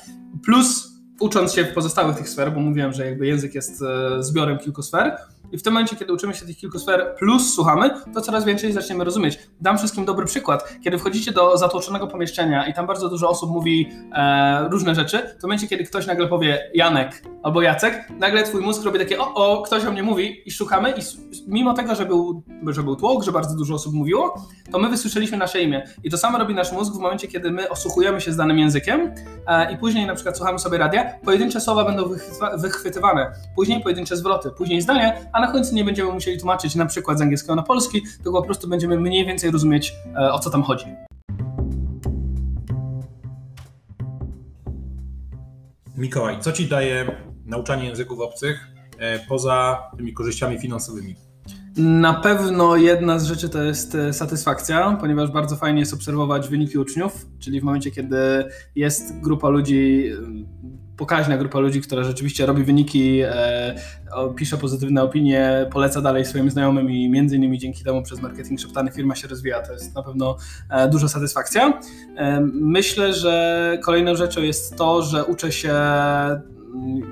plus ucząc się pozostałych tych sfer, bo mówiłem, że jakby język jest e, zbiorem kilku sfer, i w tym momencie, kiedy uczymy się tych kilku sfer plus słuchamy, to coraz więcej zaczniemy rozumieć. Dam wszystkim dobry przykład. Kiedy wchodzicie do zatłoczonego pomieszczenia i tam bardzo dużo osób mówi e, różne rzeczy, to w momencie, kiedy ktoś nagle powie Janek albo Jacek, nagle twój mózg robi takie o, o, ktoś o mnie mówi i szukamy i mimo tego, że był, że był tłok, że bardzo dużo osób mówiło, to my wysłyszeliśmy nasze imię. I to samo robi nasz mózg w momencie, kiedy my osłuchujemy się z danym językiem e, i później na przykład słuchamy sobie radia, pojedyncze słowa będą wychwytywane, później pojedyncze zwroty, później zdania, a na końcu nie będziemy musieli tłumaczyć na przykład z angielskiego na polski, tylko po prostu będziemy mniej więcej rozumieć, e, o co tam chodzi. Mikołaj, co ci daje nauczanie języków obcych e, poza tymi korzyściami finansowymi? Na pewno jedna z rzeczy to jest e, satysfakcja, ponieważ bardzo fajnie jest obserwować wyniki uczniów, czyli w momencie, kiedy jest grupa ludzi, pokaźna grupa ludzi, która rzeczywiście robi wyniki, e, pisze pozytywne opinie, poleca dalej swoim znajomym i między innymi dzięki temu przez marketing szeptany firma się rozwija. To jest na pewno e, duża satysfakcja. E, myślę, że kolejną rzeczą jest to, że uczę się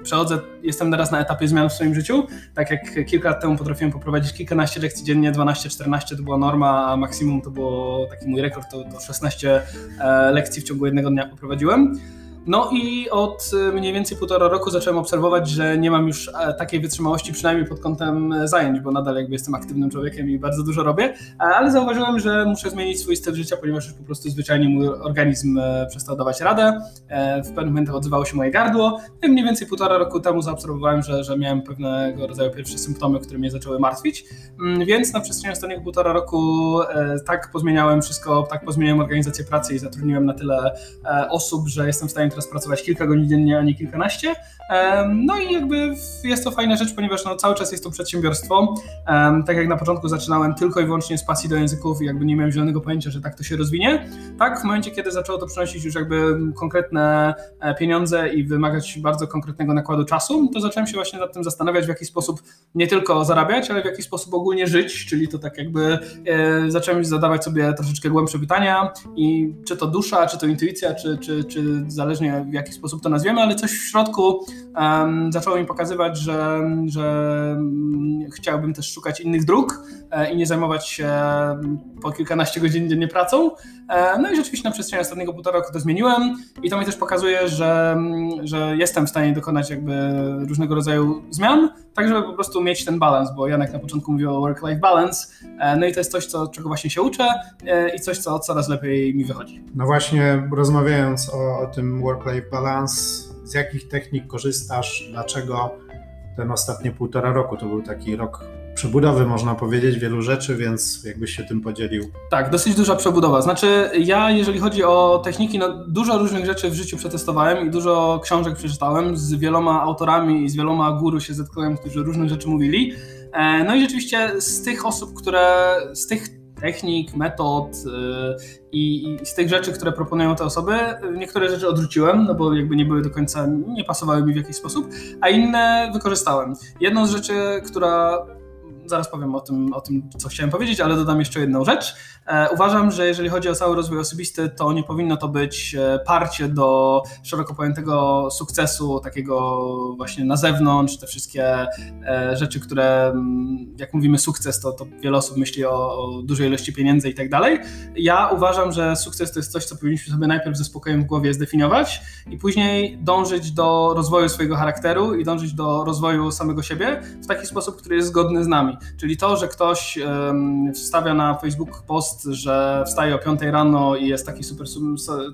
przechodzę, jestem teraz na etapie zmian w swoim życiu. Tak jak kilka lat temu potrafiłem poprowadzić kilkanaście lekcji dziennie, 12-14 to była norma, a maksimum to było taki mój rekord, to, to 16 e, lekcji w ciągu jednego dnia poprowadziłem. No i od y, mniej więcej półtora roku zacząłem obserwować, że nie mam już e, takiej wytrzymałości, przynajmniej pod kątem e, zajęć, bo nadal jakby jestem aktywnym człowiekiem i bardzo dużo robię, e, ale zauważyłem, że muszę zmienić swój styl życia, ponieważ już po prostu zwyczajnie mój organizm przestał dawać radę. W pewnym momencie odzywało się moje gardło. I mniej więcej półtora roku temu zaobserwowałem, że, że miałem pewnego rodzaju pierwsze symptomy, które mnie zaczęły martwić, mm, więc na przestrzeni ostatniego półtora roku tak pozmieniałem wszystko, tak pozmieniałem organizację pracy i zatrudniłem na tyle osób, że jestem w stanie teraz pracować kilka godzin dziennie, a nie kilkanaście. No i jakby jest to fajna rzecz, ponieważ no, cały czas jest to przedsiębiorstwo. Tak jak na początku zaczynałem tylko i wyłącznie z pasji do języków i jakby nie miałem zielonego pojęcia, że tak to się rozwinie. Tak, w momencie, kiedy zaczęło to przynosić już jakby konkretne e, pieniądze i wymagać bardzo konkretnego nakładu czasu, to zacząłem się właśnie nad tym zastanawiać, w jaki sposób nie tylko zarabiać, ale w jaki sposób ogólnie żyć, czyli to tak jakby e, zacząłem zadawać sobie troszeczkę głębsze pytania i czy to dusza, czy to intuicja, czy, czy, czy zależnie w jaki sposób to nazwiemy, ale coś w środku um, zaczęło mi pokazywać, że, że um, chciałbym też szukać innych dróg e, i nie zajmować się po kilkanaście godzin dziennie pracą. E, no i rzeczywiście na przestrzeni ostatniego półtora roku to zmieniłem i to mi też pokazuje, że, że jestem w stanie dokonać jakby różnego rodzaju zmian, tak żeby po prostu mieć ten balans, bo Janek na początku mówił o work-life balance, e, no i to jest coś, co, czego właśnie się uczę e, i coś, co coraz lepiej mi wychodzi. No właśnie rozmawiając o, o tym work-life balance, z jakich technik korzystasz, dlaczego ten ostatnie półtora roku, to był taki rok przebudowy, można powiedzieć, wielu rzeczy, więc jakbyś się tym podzielił. Tak, dosyć duża przebudowa. Znaczy, ja, jeżeli chodzi o techniki, no, dużo różnych rzeczy w życiu przetestowałem i dużo książek przeczytałem. Z wieloma autorami i z wieloma guru się zetknąłem, którzy różnych rzeczy mówili. E, no i rzeczywiście z tych osób, które, z tych technik, metod y, i, i, z tych rzeczy, które proponują te osoby, niektóre rzeczy odrzuciłem, no bo jakby nie były do końca, nie pasowały mi w jakiś sposób, a inne wykorzystałem. Jedną z rzeczy, która zaraz powiem o tym, o tym, co chciałem powiedzieć, ale dodam jeszcze jedną rzecz. E, uważam, że jeżeli chodzi o cały rozwój osobisty, to nie powinno to być e, parcie do szeroko pojętego sukcesu, takiego właśnie na zewnątrz, te wszystkie e, rzeczy, które, mm, jak mówimy sukces, to, to wiele osób myśli o, o dużej ilości pieniędzy i tak dalej. Ja uważam, że sukces to jest coś, co powinniśmy sobie najpierw ze spokojem w głowie zdefiniować i później dążyć do rozwoju swojego charakteru i dążyć do rozwoju samego siebie w taki sposób, który jest zgodny z nami. Czyli to, że ktoś wstawia na Facebook post, że wstaje o 5 rano i jest taki super,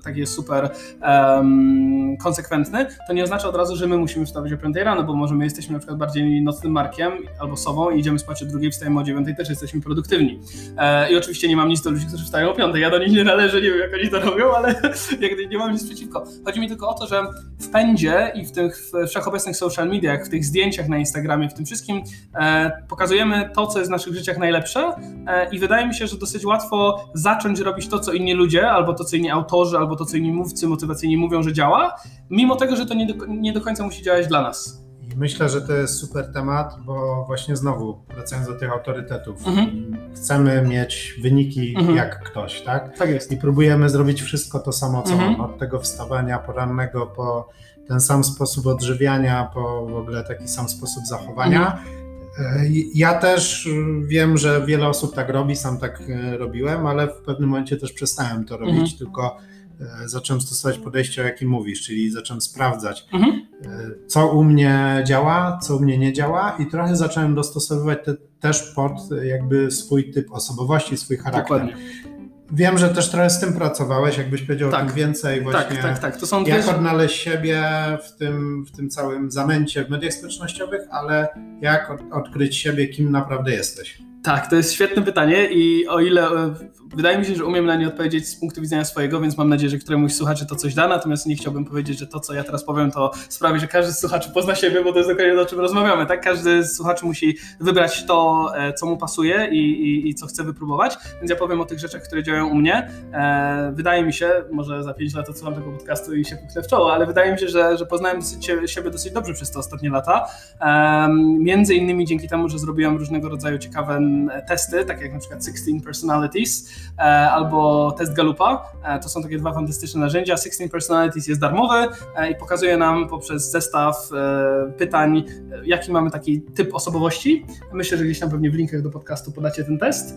taki jest super um, konsekwentny, to nie oznacza od razu, że my musimy wstawać o 5 rano, bo może my jesteśmy na przykład bardziej nocnym markiem albo sobą i idziemy spać o drugiej, wstajemy o 9, też jesteśmy produktywni. E, I oczywiście nie mam nic do ludzi, którzy wstają o 5. Ja do nich nie należę, nie wiem jak oni to robią, ale jak nie mam nic przeciwko. Chodzi mi tylko o to, że w pędzie i w tych wszechobecnych social mediach, w tych zdjęciach na Instagramie, w tym wszystkim e, pokazujemy to, co jest w naszych życiach najlepsze e, i wydaje mi się, że dosyć łatwo zacząć robić to, co inni ludzie, albo to, co inni autorzy, albo to, co inni mówcy motywacyjni mówią, że działa, mimo tego, że to nie do, nie do końca musi działać dla nas. I myślę, że to jest super temat, bo właśnie znowu wracając do tych autorytetów, mhm. chcemy mieć wyniki mhm. jak ktoś, tak? Tak jest. I próbujemy zrobić wszystko to samo, co mhm. on, od tego wstawania porannego po ten sam sposób odżywiania, po w ogóle taki sam sposób zachowania. Mhm. E, ja też wiem, że wiele osób tak robi, sam tak e, robiłem, ale w pewnym momencie też przestałem to robić, mhm. tylko e, zacząłem stosować podejście, o jakim mówisz, czyli zacząłem sprawdzać, mhm. co u mnie działa, co u mnie nie działa i trochę zacząłem dostosowywać te, też pod jakby swój typ osobowości, swój charakter. Dokładnie. Wiem, że też trochę z tym pracowałeś, jakbyś powiedział tak. więcej właśnie. Tak, tak, tak. To są jak dwie... odnaleźć siebie w tym, w tym całym zamęcie w mediach społecznościowych, ale jak odkryć siebie, kim naprawdę jesteś. Tak, to jest świetne pytanie i o ile e, wydaje mi się, że umiem na nie odpowiedzieć z punktu widzenia swojego, więc mam nadzieję, że któremuś słuchaczy to coś da, natomiast nie chciałbym powiedzieć, że to, co ja teraz powiem, to sprawi, że każdy z słuchaczy pozna siebie, bo to jest dokładnie to, o czym rozmawiamy, tak? Każdy z słuchaczy musi wybrać to, e, co mu pasuje i, i, i co chce wypróbować, więc ja powiem o tych rzeczach, które działają u mnie. E, wydaje mi się, może za 5 lat odsłucham tego podcastu i się puknę w czoło, ale wydaje mi się, że, że poznałem siebie dosyć dobrze przez te ostatnie lata, między innymi dzięki temu, że zrobiłem różnego rodzaju ciekawe testy, takie jak na przykład 16 Personalities e, albo test Galupa. E, to są takie dwa fantastyczne narzędzia. 16 Personalities jest darmowy e, i pokazuje nam poprzez zestaw pytań, jaki mamy taki typ osobowości. Myślę, że gdzieś tam pewnie w linkach do podcastu podacie ten test.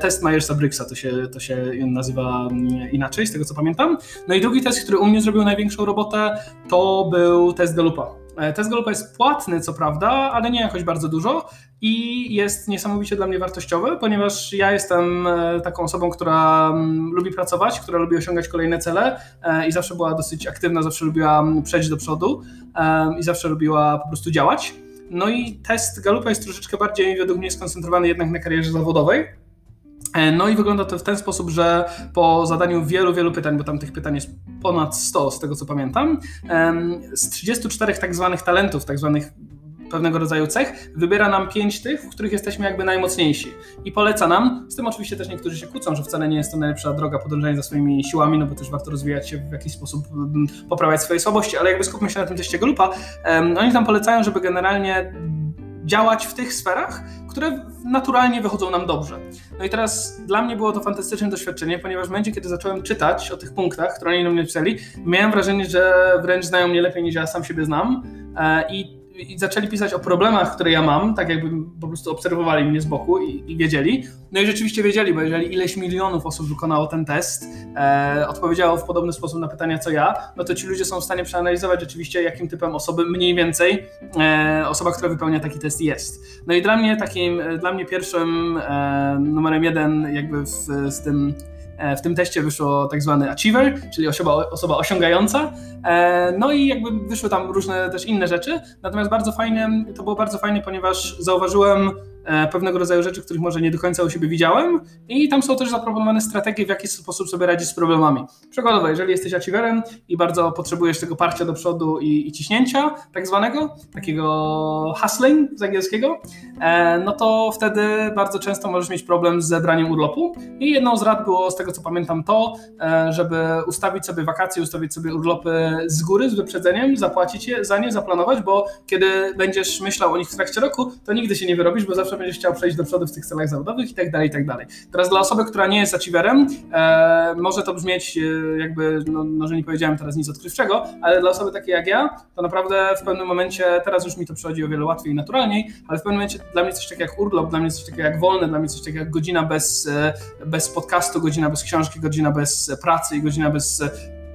Test Myersa-Briggsa to się, to się nazywa mm, inaczej, z tego co pamiętam. No i drugi test, który u mnie zrobił największą robotę, to był test Galupa. E, test Galupa jest płatny, co prawda, ale nie jakoś bardzo dużo i jest niesamowicie dla mnie wartościowy, ponieważ ja jestem e, taką osobą, która mm, lubi pracować, która lubi osiągać kolejne cele e, i zawsze była dosyć aktywna, zawsze lubiła mm, przejść do przodu i zawsze lubiła po prostu działać. No i test Galupa jest troszeczkę bardziej według mnie skoncentrowany jednak na karierze zawodowej, no i wygląda to w ten sposób, że po zadaniu wielu, wielu pytań, bo tam tych pytań jest ponad 100 z tego co pamiętam, z 34 tak zwanych talentów, tak zwanych pewnego rodzaju cech, wybiera nam pięć tych, w których jesteśmy jakby najmocniejsi. I poleca nam, z tym oczywiście też niektórzy się kłócą, że wcale nie jest to najlepsza droga podążania za swoimi siłami, no bo też warto rozwijać się w jakiś sposób, poprawiać swoje słabości, ale jakby skupmy się na tym teście Galupa, oni tam polecają, żeby generalnie działać w tych sferach, które naturalnie wychodzą nam dobrze. No i teraz dla mnie było to fantastyczne doświadczenie, ponieważ w momencie, kiedy zacząłem czytać o tych punktach, które oni nam napisali, miałem wrażenie, że wręcz znają mnie lepiej niż ja sam siebie znam e, i i zaczęli pisać o problemach, które ja mam, tak jakby po prostu obserwowali mnie z boku i, i wiedzieli. No i rzeczywiście wiedzieli, bo jeżeli ileś milionów osób wykonało ten test, e, odpowiedziało w podobny sposób na pytania co ja, no to ci ludzie są w stanie przeanalizować rzeczywiście, jakim typem osoby mniej więcej e, osoba, która wypełnia taki test jest. No i dla mnie takim, dla mnie pierwszym e, numerem jeden jakby w, tym E, w tym teście wyszło tak zwany achiever, czyli osoba, osoba osiągająca. E, no i jakby wyszły tam różne też inne rzeczy. Natomiast bardzo fajne, to było bardzo fajne, ponieważ zauważyłem E, pewnego rodzaju rzeczy, których może nie do końca u siebie widziałem i tam są też zaproponowane strategie, w jaki sposób sobie radzić z problemami. Przykładowo, jeżeli jesteś achieverem i bardzo potrzebujesz tego parcia do przodu i, i ciśnięcia tak zwanego, takiego hustling z angielskiego, e, no to wtedy bardzo często możesz mieć problem z zebraniem urlopu i jedną z rad było, z tego co pamiętam, to, e, żeby ustawić sobie wakacje, ustawić sobie urlopy z góry, z wyprzedzeniem, zapłacić je za nie, zaplanować, bo kiedy będziesz myślał o nich w trakcie roku, to nigdy się nie wyrobisz, bo zawsze zawsze będziesz chciał przejść do przodu w tych celach zawodowych i tak dalej, i tak dalej. Teraz dla osoby, która nie jest achieverem, e, może to brzmieć e, jakby, no, no, że nie powiedziałem teraz nic odkrywczego, ale dla osoby takiej jak ja, to naprawdę w pewnym momencie, teraz już mi to przychodzi o wiele łatwiej i naturalniej, ale w pewnym momencie dla mnie coś takiego jak urlop, dla mnie coś takiego jak wolne, dla mnie coś takiego jak godzina bez, e, bez podcastu, godzina bez książki, godzina bez pracy i godzina bez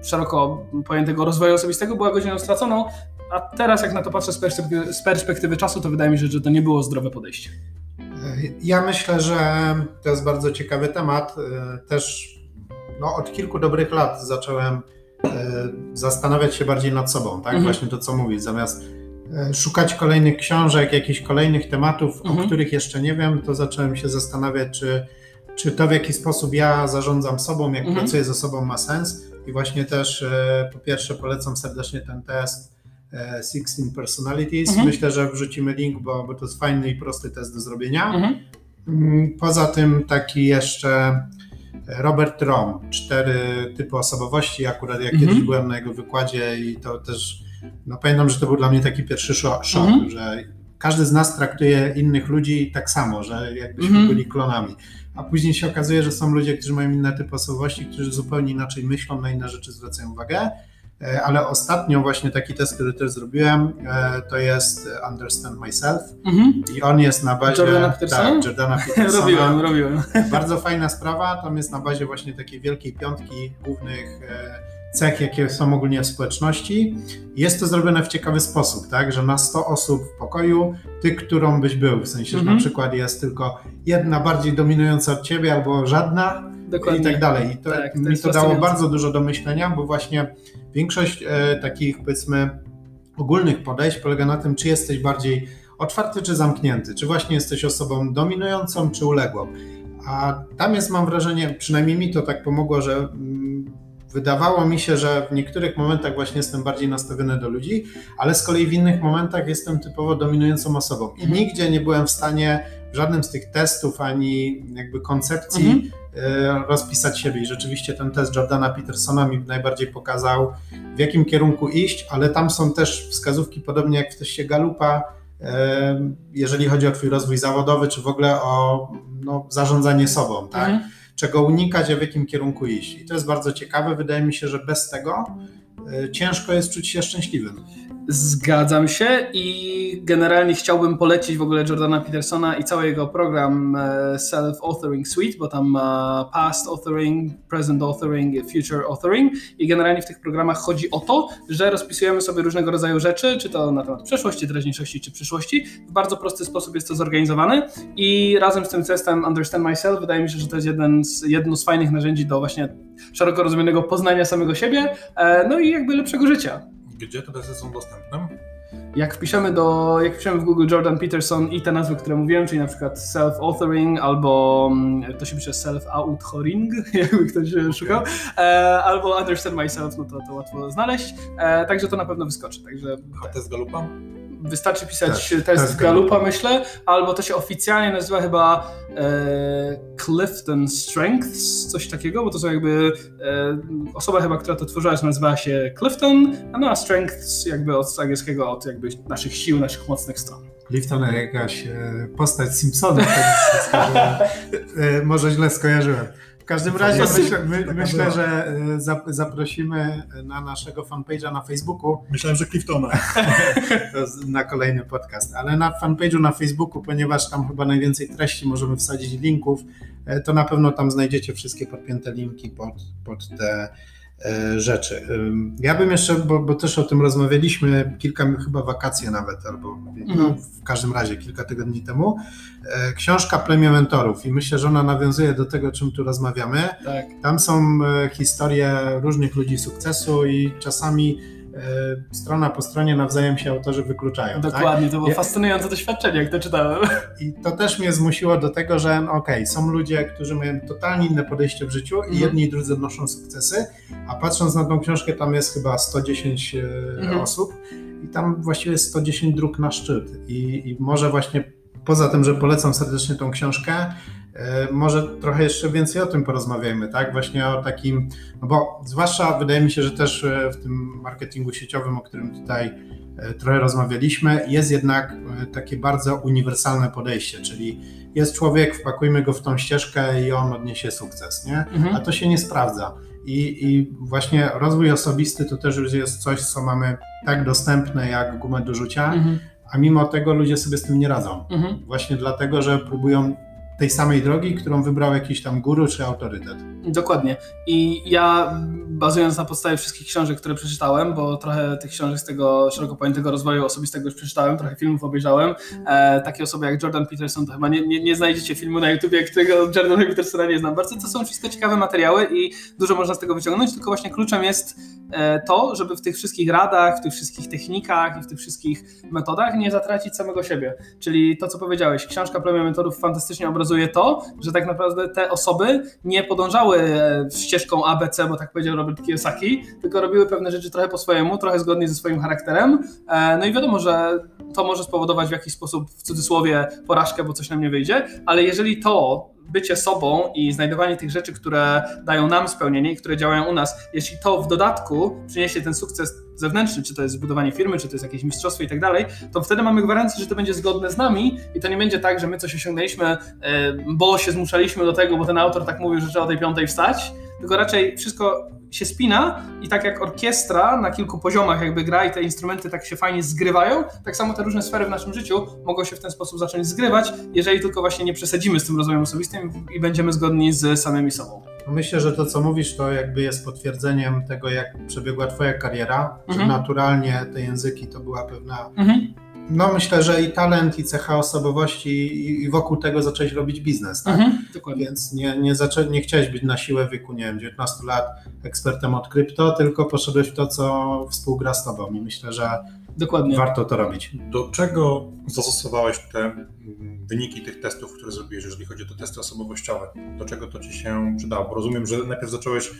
szeroko pojętego rozwoju osobistego była godziną straconą, a teraz jak na to patrzę z perspektywy, z perspektywy czasu, to wydaje mi się, że to nie było zdrowe podejście. Ja myślę, że to jest bardzo ciekawy temat. Też no, od kilku dobrych lat zacząłem e, zastanawiać się bardziej nad sobą, tak? Mhm. Właśnie to, co mówisz, zamiast e, szukać kolejnych książek, jakichś kolejnych tematów, mhm. o których jeszcze nie wiem, to zacząłem się zastanawiać, czy, czy to, w jaki sposób ja zarządzam sobą, jak mhm. pracuję ze sobą, ma sens. I właśnie też e, po pierwsze polecam serdecznie ten test 16 e, Personalities. Mhm. Myślę, że wrzucimy link, bo, bo to jest fajny i prosty test do zrobienia. Mhm. Mm, poza tym taki jeszcze Robert Rom, cztery typy osobowości. Akurat jak mhm. kiedyś byłem na jego wykładzie i to też, no pamiętam, że to był dla mnie taki pierwszy szok, szok mhm. że każdy z nas traktuje innych ludzi tak samo, że jakbyśmy mhm. byli klonami. A później się okazuje, że są ludzie, którzy mają inne typy osobowości, którzy zupełnie inaczej myślą, na inne rzeczy zwracają uwagę. E, ale ostatnio właśnie taki test, który też zrobiłem, e, to jest Understand Myself mhm. i on jest na bazie Jordana Petersona. Tak, Jordana Petersona. robiłem, robiłem. Bardzo fajna sprawa, tam jest na bazie właśnie takiej wielkiej piątki głównych e, cech, jakie są ogólnie w społeczności. Jest to zrobione w ciekawy sposób, tak, że na 100 osób w pokoju, ty, którą byś był, w sensie, że na mhm. przykład jest tylko jedna bardziej dominująca od ciebie albo żadna, Dokładnie. i tak dalej. I to, tak, to mi to dało bardzo dużo do myślenia, bo właśnie większość e, takich powiedzmy ogólnych podejść polega na tym, czy jesteś bardziej otwarty czy zamknięty, czy właśnie jesteś osobą dominującą czy uległą. A tam jest, mam wrażenie, przynajmniej mi to tak pomogło, że mm, wydawało mi się, że w niektórych momentach właśnie jestem bardziej nastawiony do ludzi, ale z kolei w innych momentach jestem typowo dominującą osobą. I mhm. nigdzie nie byłem w stanie w żadnym z tych testów ani jakby koncepcji mhm. E, rozpisać siebie. I rzeczywiście ten test Jordana Petersona mi najbardziej pokazał, w jakim kierunku iść, ale tam są też wskazówki, podobnie jak w teście Galupa, e, jeżeli chodzi o Twój rozwój zawodowy, czy w ogóle o no, zarządzanie sobą, tak? Mhm. Czego unikać, a w jakim kierunku iść. I to jest bardzo ciekawe. Wydaje mi się, że bez tego e, ciężko jest czuć się szczęśliwym. Zgadzam się i generalnie chciałbym polecić w ogóle Jordana Petersona i cały jego program e, Self-Authoring Suite, bo tam ma Past Authoring, Present Authoring, Future Authoring i generalnie w tych programach chodzi o to, że rozpisujemy sobie różnego rodzaju rzeczy, czy to na temat przeszłości, teraźniejszości, czy przyszłości. W bardzo prosty sposób jest to zorganizowane i razem z tym testem Understand Myself wydaje mi się, że to jest jeden z, jedno z fajnych narzędzi do właśnie szeroko rozumianego poznania samego siebie, e, no i jakby lepszego życia. Gdzie te testy są dostępne? Jak wpiszemy, do, jak wpiszemy w Google Jordan Peterson i te nazwy, które mówiłem, czyli na przykład self-authoring albo mm, to się pisze self-authoring, jakby ktoś szukał, okay. e, albo understand myself, no to, to łatwo znaleźć, e, także to na pewno wyskoczy. Także, A test Galupa? Wystarczy pisać tak, test Galupa, myślę, albo to się oficjalnie nazywa chyba e, Clifton Strengths, coś takiego, bo to są jakby e, osoba chyba, która to tworzyła, nazywała się Clifton, a no a Strengths jakby od angielskiego, od jakby naszych sił, naszych mocnych stron. Clifton jakaś e, postać Simpsona, tak, e, może źle skojarzyłem każdym razie myślę, my, myślę że e, zaprosimy na naszego fanpage'a na Facebooku. Myślałem, że Cliftona. na kolejny podcast, ale na fanpage'u na Facebooku, ponieważ tam chyba najwięcej treści możemy wsadzić linków, e, to na pewno tam znajdziecie wszystkie podpięte linki pod, pod te rzeczy. Ja bym jeszcze, bo, bo, też o tym rozmawialiśmy kilka, chyba wakacje nawet, albo no, mhm. w każdym razie kilka tygodni temu, e, książka Plemię Mentorów i myślę, że ona nawiązuje do tego, o czym tu rozmawiamy. Tak. Tam są e, historie różnych ludzi sukcesu i czasami E, strona po stronie nawzajem się autorzy wykluczają. Tak? Dokładnie, tak? to było fascynujące doświadczenie, jak to czytałem. I to też mnie zmusiło do tego, że no okej, okay, są ludzie, którzy mają totalnie inne podejście w życiu i mhm. jedni i drudzy odnoszą sukcesy, a patrząc na tą książkę, tam jest chyba 110 e, mhm. osób i tam właściwie jest 110 dróg na szczyt. I, I może właśnie poza tym, że polecam serdecznie tą książkę, E, może trochę jeszcze więcej o tym porozmawiajmy, tak? Właśnie o takim, no bo zwłaszcza wydaje mi się, że też e, w tym marketingu sieciowym, o którym tutaj e, trochę rozmawialiśmy, jest jednak takie bardzo uniwersalne podejście, czyli jest człowiek, wpakujmy go w tą ścieżkę i on odniesie sukces, nie? Mhm. A to się nie sprawdza. I, I, właśnie rozwój osobisty to też już jest coś, co mamy tak dostępne jak gumę do rzucia, mhm. a mimo tego ludzie sobie z tym nie radzą. Mhm. Właśnie dlatego, że próbują tej samej drogi, którą wybrał jakiś tam guru czy autorytet. Dokładnie. I ja bazując na podstawie wszystkich książek, które przeczytałem, bo trochę tych książek z tego szeroko pojętego rozwoju osobistego już przeczytałem, trochę filmów obejrzałem. E, takie osoby jak Jordan Peterson, to chyba nie, nie, nie znajdziecie filmu na YouTubie, którego Jordana Petersona nie znam. Bardzo to są wszystko ciekawe materiały i dużo można z tego wyciągnąć, tylko właśnie kluczem jest e, to, żeby w tych wszystkich radach, w tych wszystkich technikach i w tych wszystkich metodach nie zatracić samego siebie. Czyli to, co powiedziałeś, książka Plemię Metodów fantastycznie obrazuje to, że tak naprawdę te osoby nie podążały e, ścieżką ABC, bo tak powiedział Robert Kiyosaki, tylko robiły pewne rzeczy trochę po swojemu, trochę zgodnie ze swoim charakterem. E, no i wiadomo, że to może spowodować w jakiś sposób, w cudzysłowie, porażkę, bo coś nam nie wyjdzie, ale jeżeli to bycie sobą i znajdowanie tych rzeczy, które dają nam spełnienie i które działają u nas, jeśli to w dodatku przyniesie ten sukces zewnętrzny, czy to jest zbudowanie firmy, czy to jest jakieś mistrzostwo i tak dalej, to wtedy mamy gwarancję, że to będzie zgodne z nami i to nie będzie tak, że my coś osiągnęliśmy, e, bo się zmuszaliśmy do tego, bo ten autor tak mówił, że trzeba o tej piątej wstać, tylko raczej wszystko się spina i tak jak orkiestra na kilku poziomach jakby gra i te instrumenty tak się fajnie zgrywają, tak samo te różne sfery w naszym życiu mogą się w ten sposób zacząć zgrywać, jeżeli tylko właśnie nie przesadzimy z tym rozwojem osobistym i będziemy zgodni z samymi sobą. Myślę, że to co mówisz to jakby jest potwierdzeniem tego jak przebiegła twoja kariera, mhm. że naturalnie te języki to była pewna mhm no myślę, że i talent, i cecha osobowości, i wokół tego zacząłeś robić biznes, tak? Mhm, dokładnie. Więc nie, nie, zaczę, nie chciałeś być na siłę w wieku, nie wiem, 19 lat ekspertem od krypto, tylko poszedłeś w to, co współgra z tobą i myślę, że Dokładnie. warto to robić. Do czego zastosowałeś te wyniki tych testów, które zrobiłeś, jeżeli chodzi o te testy osobowościowe? Do czego to ci się przydało? Bo rozumiem, że najpierw zacząłeś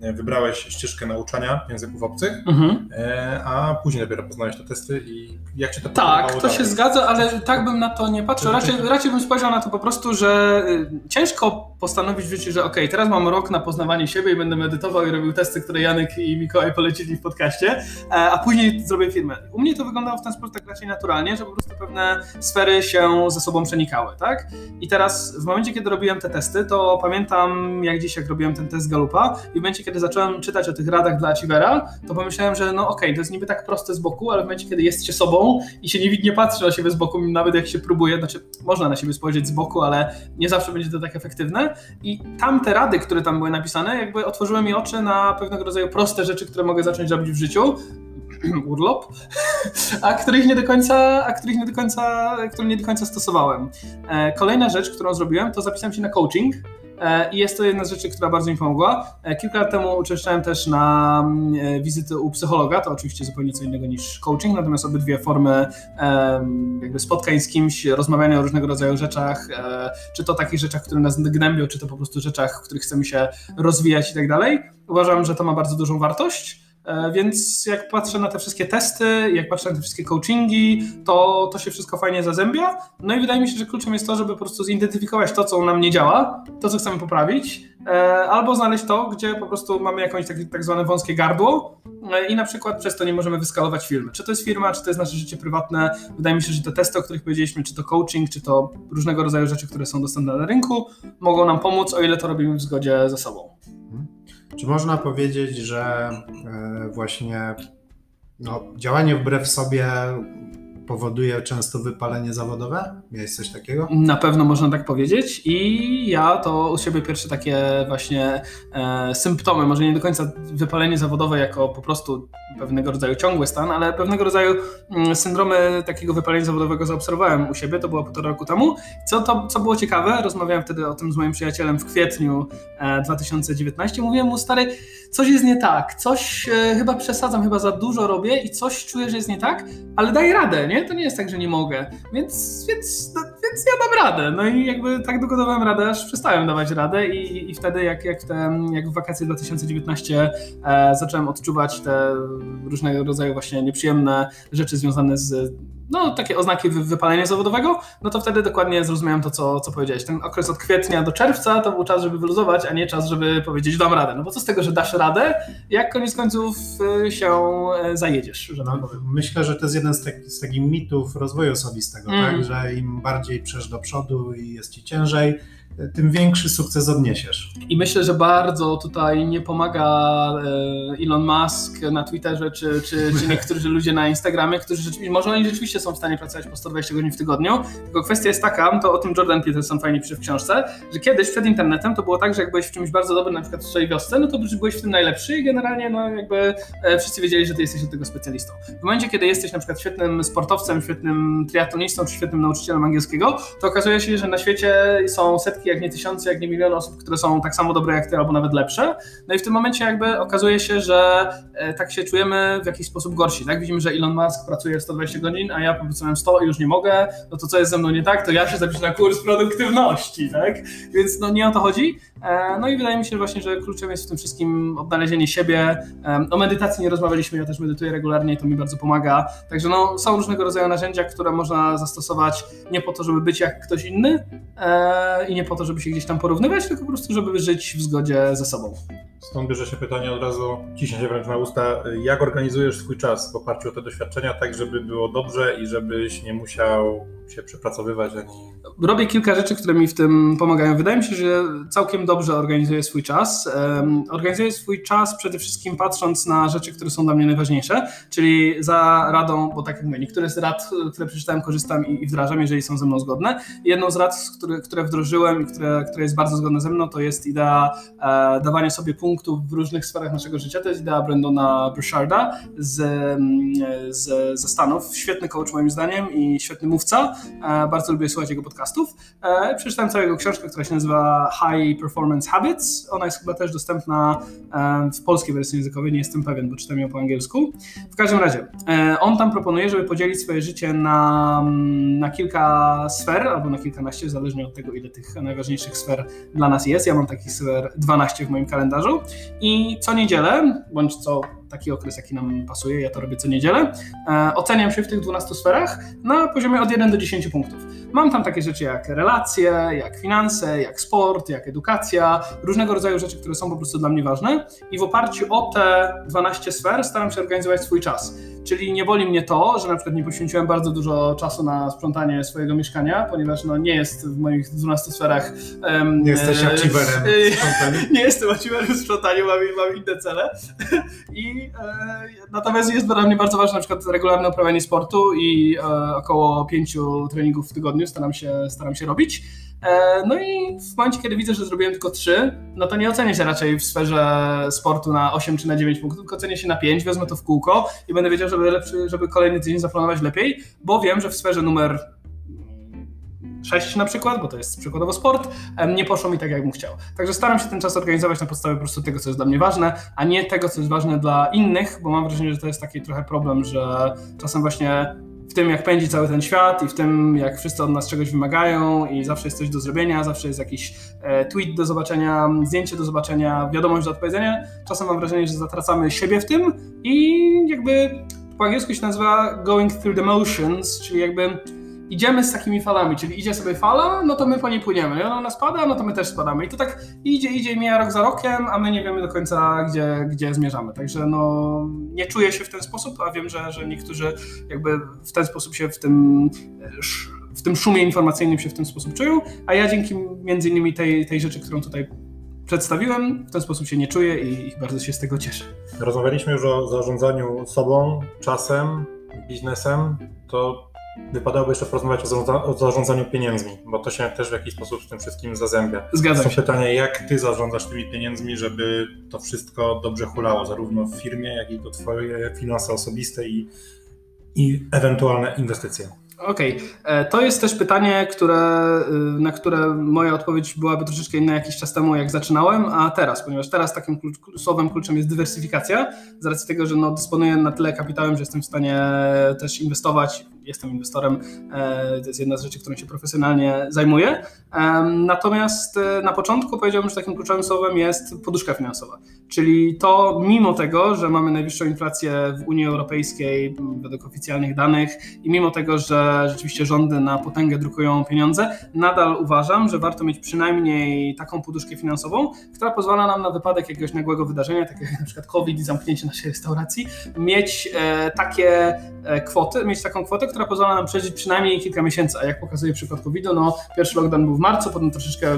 wybrałeś ścieżkę nauczania języków obcych, mhm. E, a później dopiero poznałeś te testy i jak cię to Tak, to dalej? się zgadza, ale tak bym na to nie patrzył. Raczej, raczej bym spojrzał na to po prostu, że y, ciężko postanowić w życiu, że ok, teraz mam rok na poznawanie siebie i będę medytował i robił testy, które Janek i Mikołaj polecili w podcaście, e, a później zrobię firmę. U mnie to wyglądało w ten sposób tak raczej naturalnie, że po prostu pewne sfery się ze sobą przenikały, tak? I teraz w momencie, kiedy robiłem te testy, to pamiętam jak dziś, jak robiłem ten test Galupa i w momencie, kiedy zacząłem czytać o tych radach dla Achievera, to pomyślałem, że no okej, okay, to jest niby tak proste z boku, ale w momencie, kiedy jest się sobą i się nie, nie patrzy na siebie z boku, nawet jak się próbuje, znaczy można na siebie spojrzeć z boku, ale nie zawsze będzie to tak efektywne. I tamte rady, które tam były napisane, jakby otworzyły mi oczy na pewnego rodzaju proste rzeczy, które mogę zacząć robić w życiu, urlop, a których nie do końca, a których nie do końca, które nie do końca stosowałem. E, kolejna rzecz, którą zrobiłem, to zapisałem się na coaching i jest to jedna z rzeczy, która bardzo mi pomogła. E, kilka lat temu uczęszczałem też na mm, e, wizyty u psychologa, to oczywiście zupełnie co innego niż coaching, natomiast obydwie formy jakby spotkań z kimś, rozmawiania o różnego rodzaju rzeczach, czy to takich rzeczach, które nas gnębią, czy to po prostu rzeczach, w których chcemy się rozwijać i tak dalej. Uważam, że to ma bardzo dużą wartość. E, więc jak patrzę na te wszystkie testy, jak patrzę na te wszystkie coachingi, to, to się wszystko fajnie zazębia. No i wydaje mi się, że kluczem jest to, żeby po prostu zidentyfikować to, co nam nie działa, to, co chcemy poprawić, e, albo znaleźć to, gdzie po prostu mamy jakieś tak, tak zwane wąskie gardło e, i na przykład przez to nie możemy wyskalować firmy. Czy to jest firma, czy to jest nasze życie prywatne. Wydaje mi się, że te testy, o których powiedzieliśmy, czy to coaching, czy to różnego rodzaju rzeczy, które są dostępne na rynku, mogą nam pomóc, o ile to robimy w zgodzie ze sobą. Czy można powiedzieć, że e, właśnie no, działanie wbrew sobie powoduje często wypalenie zawodowe? Miałeś coś takiego? Na pewno można tak powiedzieć i ja to u siebie pierwsze takie właśnie e, symptomy, może nie do końca wypalenie zawodowe jako po prostu pewnego rodzaju ciągły stan, ale pewnego rodzaju mm, syndromy takiego wypalenia zawodowego zaobserwowałem u siebie, to było półtora roku temu. Co, to, co było ciekawe, rozmawiałem wtedy o tym z moim przyjacielem w kwietniu e, 2019, mówiłem mu, stary, coś jest nie tak, coś e, chyba przesadzam, chyba za dużo robię i coś czuję, że jest nie tak, ale daj radę, nie? To nie jest tak, że nie mogę, więc, więc, no, więc ja dam radę. No i jakby tak długo dawałem radę, aż przestałem dawać radę i, i wtedy jak, jak, te, jak w wakacje 2019 e, zacząłem odczuwać te różnego rodzaju właśnie nieprzyjemne rzeczy związane z no, takie oznaki wypalenia zawodowego, no to wtedy dokładnie zrozumiałem to, co, co powiedziałeś. Ten okres od kwietnia do czerwca to był czas, żeby wyluzować, a nie czas, żeby powiedzieć, dam radę. No bo co z tego, że dasz radę, jak koniec końców y, się e, zajedziesz? Że tak no, myślę, że to jest jeden z, tak, z takich mitów rozwoju osobistego, mm. tak? że im bardziej przesz do przodu i jest ci ciężej, tym większy sukces odniesiesz. I myślę, że bardzo tutaj nie pomaga e, Elon Musk na Twitterze, czy, czy, czy niektórzy ludzie na Instagramie, którzy rzeczywiście, może oni rzeczywiście są w stanie pracować po 120 godzin w tygodniu, tylko kwestia jest taka, to o tym Jordan Peterson fajnie pisze w książce, że kiedyś przed internetem to było tak, że jak byłeś w czymś bardzo dobrym, na przykład w swojej wiosce, no to byłeś w tym najlepszy i generalnie no jakby e, wszyscy wiedzieli, że ty jesteś od tego specjalistą. W momencie, kiedy jesteś na przykład świetnym sportowcem, świetnym triatlonistą, czy świetnym nauczycielem angielskiego, to okazuje się, że na świecie są setki jak nie tysiące, jak nie miliony osób, które są tak samo dobre jak ty, albo nawet lepsze. No i w tym momencie jakby okazuje się, że e, tak się czujemy w jakiś sposób gorsi. Tak? Widzimy, że Elon Musk pracuje 120 godzin, a ja powiedzmy 100 i już nie mogę, no to co jest ze mną nie tak, to ja się zapiszę na kurs produktywności, tak? Więc no nie o to chodzi. E, no i wydaje mi się właśnie, że kluczem jest w tym wszystkim odnalezienie siebie. O medytacji nie rozmawialiśmy, ja też medytuję regularnie i to mi bardzo pomaga. Także no, są różnego rodzaju narzędzia, które można zastosować nie po to, żeby być jak ktoś inny e, i nie po to, żeby się gdzieś tam porównywać, tylko po prostu, żeby żyć w zgodzie ze sobą. Stąd bierze się pytanie od razu, ciśnie się wręcz na usta, jak organizujesz swój czas w oparciu o te doświadczenia, tak żeby było dobrze i żebyś nie musiał się przepracowywać ani... Robię kilka rzeczy, które mi w tym pomagają. Wydaje mi się, że całkiem dobrze organizuję swój czas. Organizuję swój czas przede wszystkim patrząc na rzeczy, które są dla mnie najważniejsze, czyli za radą, bo tak jak mówię, niektóre z rad, które przeczytałem, korzystam i wdrażam, jeżeli są ze mną zgodne. Jedną z rad, które, które wdrożyłem i które, jest bardzo zgodne ze mną, to jest idea e, dawania sobie punktów punktów w różnych sferach naszego życia. To jest idea Brandona Burcharda z, z, ze Stanów. Świetny coach moim zdaniem i świetny mówca. E, bardzo lubię słuchać jego podcastów. E, przeczytałem całą jego książkę, która się nazywa High Performance Habits. Ona jest chyba też dostępna w polskiej wersji językowej, nie jestem pewien, bo czytam ją po angielsku. W każdym razie, on tam proponuje, żeby podzielić swoje życie na, na kilka sfer, albo na kilkanaście, zależnie od tego, ile tych najważniejszych sfer dla nas jest. Ja mam takich sfer 12 w moim kalendarzu i co niedzielę, bądź co taki okres, jaki nam pasuje, ja to robię co niedzielę, e, oceniam się w tych 12 sferach na poziomie od 1 do 10 punktów. Mam tam takie rzeczy jak relacje, jak finanse, jak sport, jak edukacja, różnego rodzaju rzeczy, które są po prostu dla mnie ważne i w oparciu o te 12 sfer staram się organizować swój czas. Czyli nie boli mnie to, że na przykład nie poświęciłem bardzo dużo czasu na sprzątanie swojego mieszkania, ponieważ no, nie jest w moich 12 sferach. Um, nie jesteś achieverem e, Nie jestem achieverem w sprzątaniu, mam, mam inne cele. I, e, natomiast jest dla mnie bardzo ważne na przykład regularne uprawianie sportu i e, około pięciu treningów w tygodniu staram się, staram się robić. E, no i w momencie, kiedy widzę, że zrobiłem tylko 3, no to nie ocenię się raczej w sferze sportu na 8 czy na 9 punktów, tylko ocenię się na 5, wezmę to w kółko i będę wiedział, żeby, lepszy, żeby kolejny tydzień zaplanować lepiej, bo wiem, że w sferze numer 6 na przykład, bo to jest przykładowo sport, nie poszło mi tak, jakbym chciał. Także staram się ten czas organizować na podstawie po prostu tego, co jest dla mnie ważne, a nie tego, co jest ważne dla innych, bo mam wrażenie, że to jest taki trochę problem, że czasem właśnie w tym, jak pędzi cały ten świat i w tym, jak wszyscy od nas czegoś wymagają i zawsze jest coś do zrobienia, zawsze jest jakiś e, tweet do zobaczenia, zdjęcie do zobaczenia, wiadomość do odpowiedzenia. Czasem mam wrażenie, że zatracamy siebie w tym i jakby po angielsku się nazywa going through the motions, czyli jakby idziemy z takimi falami, czyli idzie sobie fala, no to my po niej płyniemy. I ona spada, no to my też spadamy. I to tak idzie, idzie mija rok za rokiem, a my nie wiemy do końca, gdzie, gdzie zmierzamy. Także no, nie czuję się w ten sposób, a wiem, że, że niektórzy jakby w ten sposób się w tym w tym szumie informacyjnym się w ten sposób czują, a ja dzięki między innymi tej, tej rzeczy, którą tutaj przedstawiłem, w ten sposób się nie czuję i, i bardzo się z tego cieszę. Rozmawialiśmy już o zarządzaniu sobą, czasem, biznesem. To wypadałoby jeszcze porozmawiać o, zarządzaniu pieniędzmi, bo to się też w jakiś sposób z tym wszystkim zazębia. Zgadzam Są się. pytania, jak ty zarządzasz tymi pieniędzmi, żeby to wszystko dobrze hulało, zarówno w firmie, jak i to twoje finanse osobiste i, i ewentualne inwestycje. Okej, okay. E, to jest też pytanie, które, y, na które moja odpowiedź byłaby troszeczkę inna jakiś czas temu, jak zaczynałem, a teraz, ponieważ teraz takim klucz, słowem kluczem jest dywersyfikacja, z racji tego, że no, dysponuję na tyle kapitałem, że jestem w stanie też inwestować jestem inwestorem, e, to jest jedna z rzeczy, którą się profesjonalnie zajmuję. Natomiast e, na początku powiedziałbym, że takim kluczowym słowem jest poduszka finansowa, czyli to mimo tego, że mamy najwyższą inflację w Unii Europejskiej według oficjalnych danych i mimo tego, że rzeczywiście rządy na potęgę drukują pieniądze, nadal uważam, że warto mieć przynajmniej taką poduszkę finansową, która pozwala nam na wypadek jakiegoś nagłego wydarzenia, takiego jak na przykład COVID i zamknięcie naszej restauracji, mieć e, takie kwoty, mieć taką kwotę, która pozwala nam przeżyć przynajmniej kilka miesięcy, a jak pokazuje przykład COVID-u, no pierwszy lockdown był w marcu, potem troszeczkę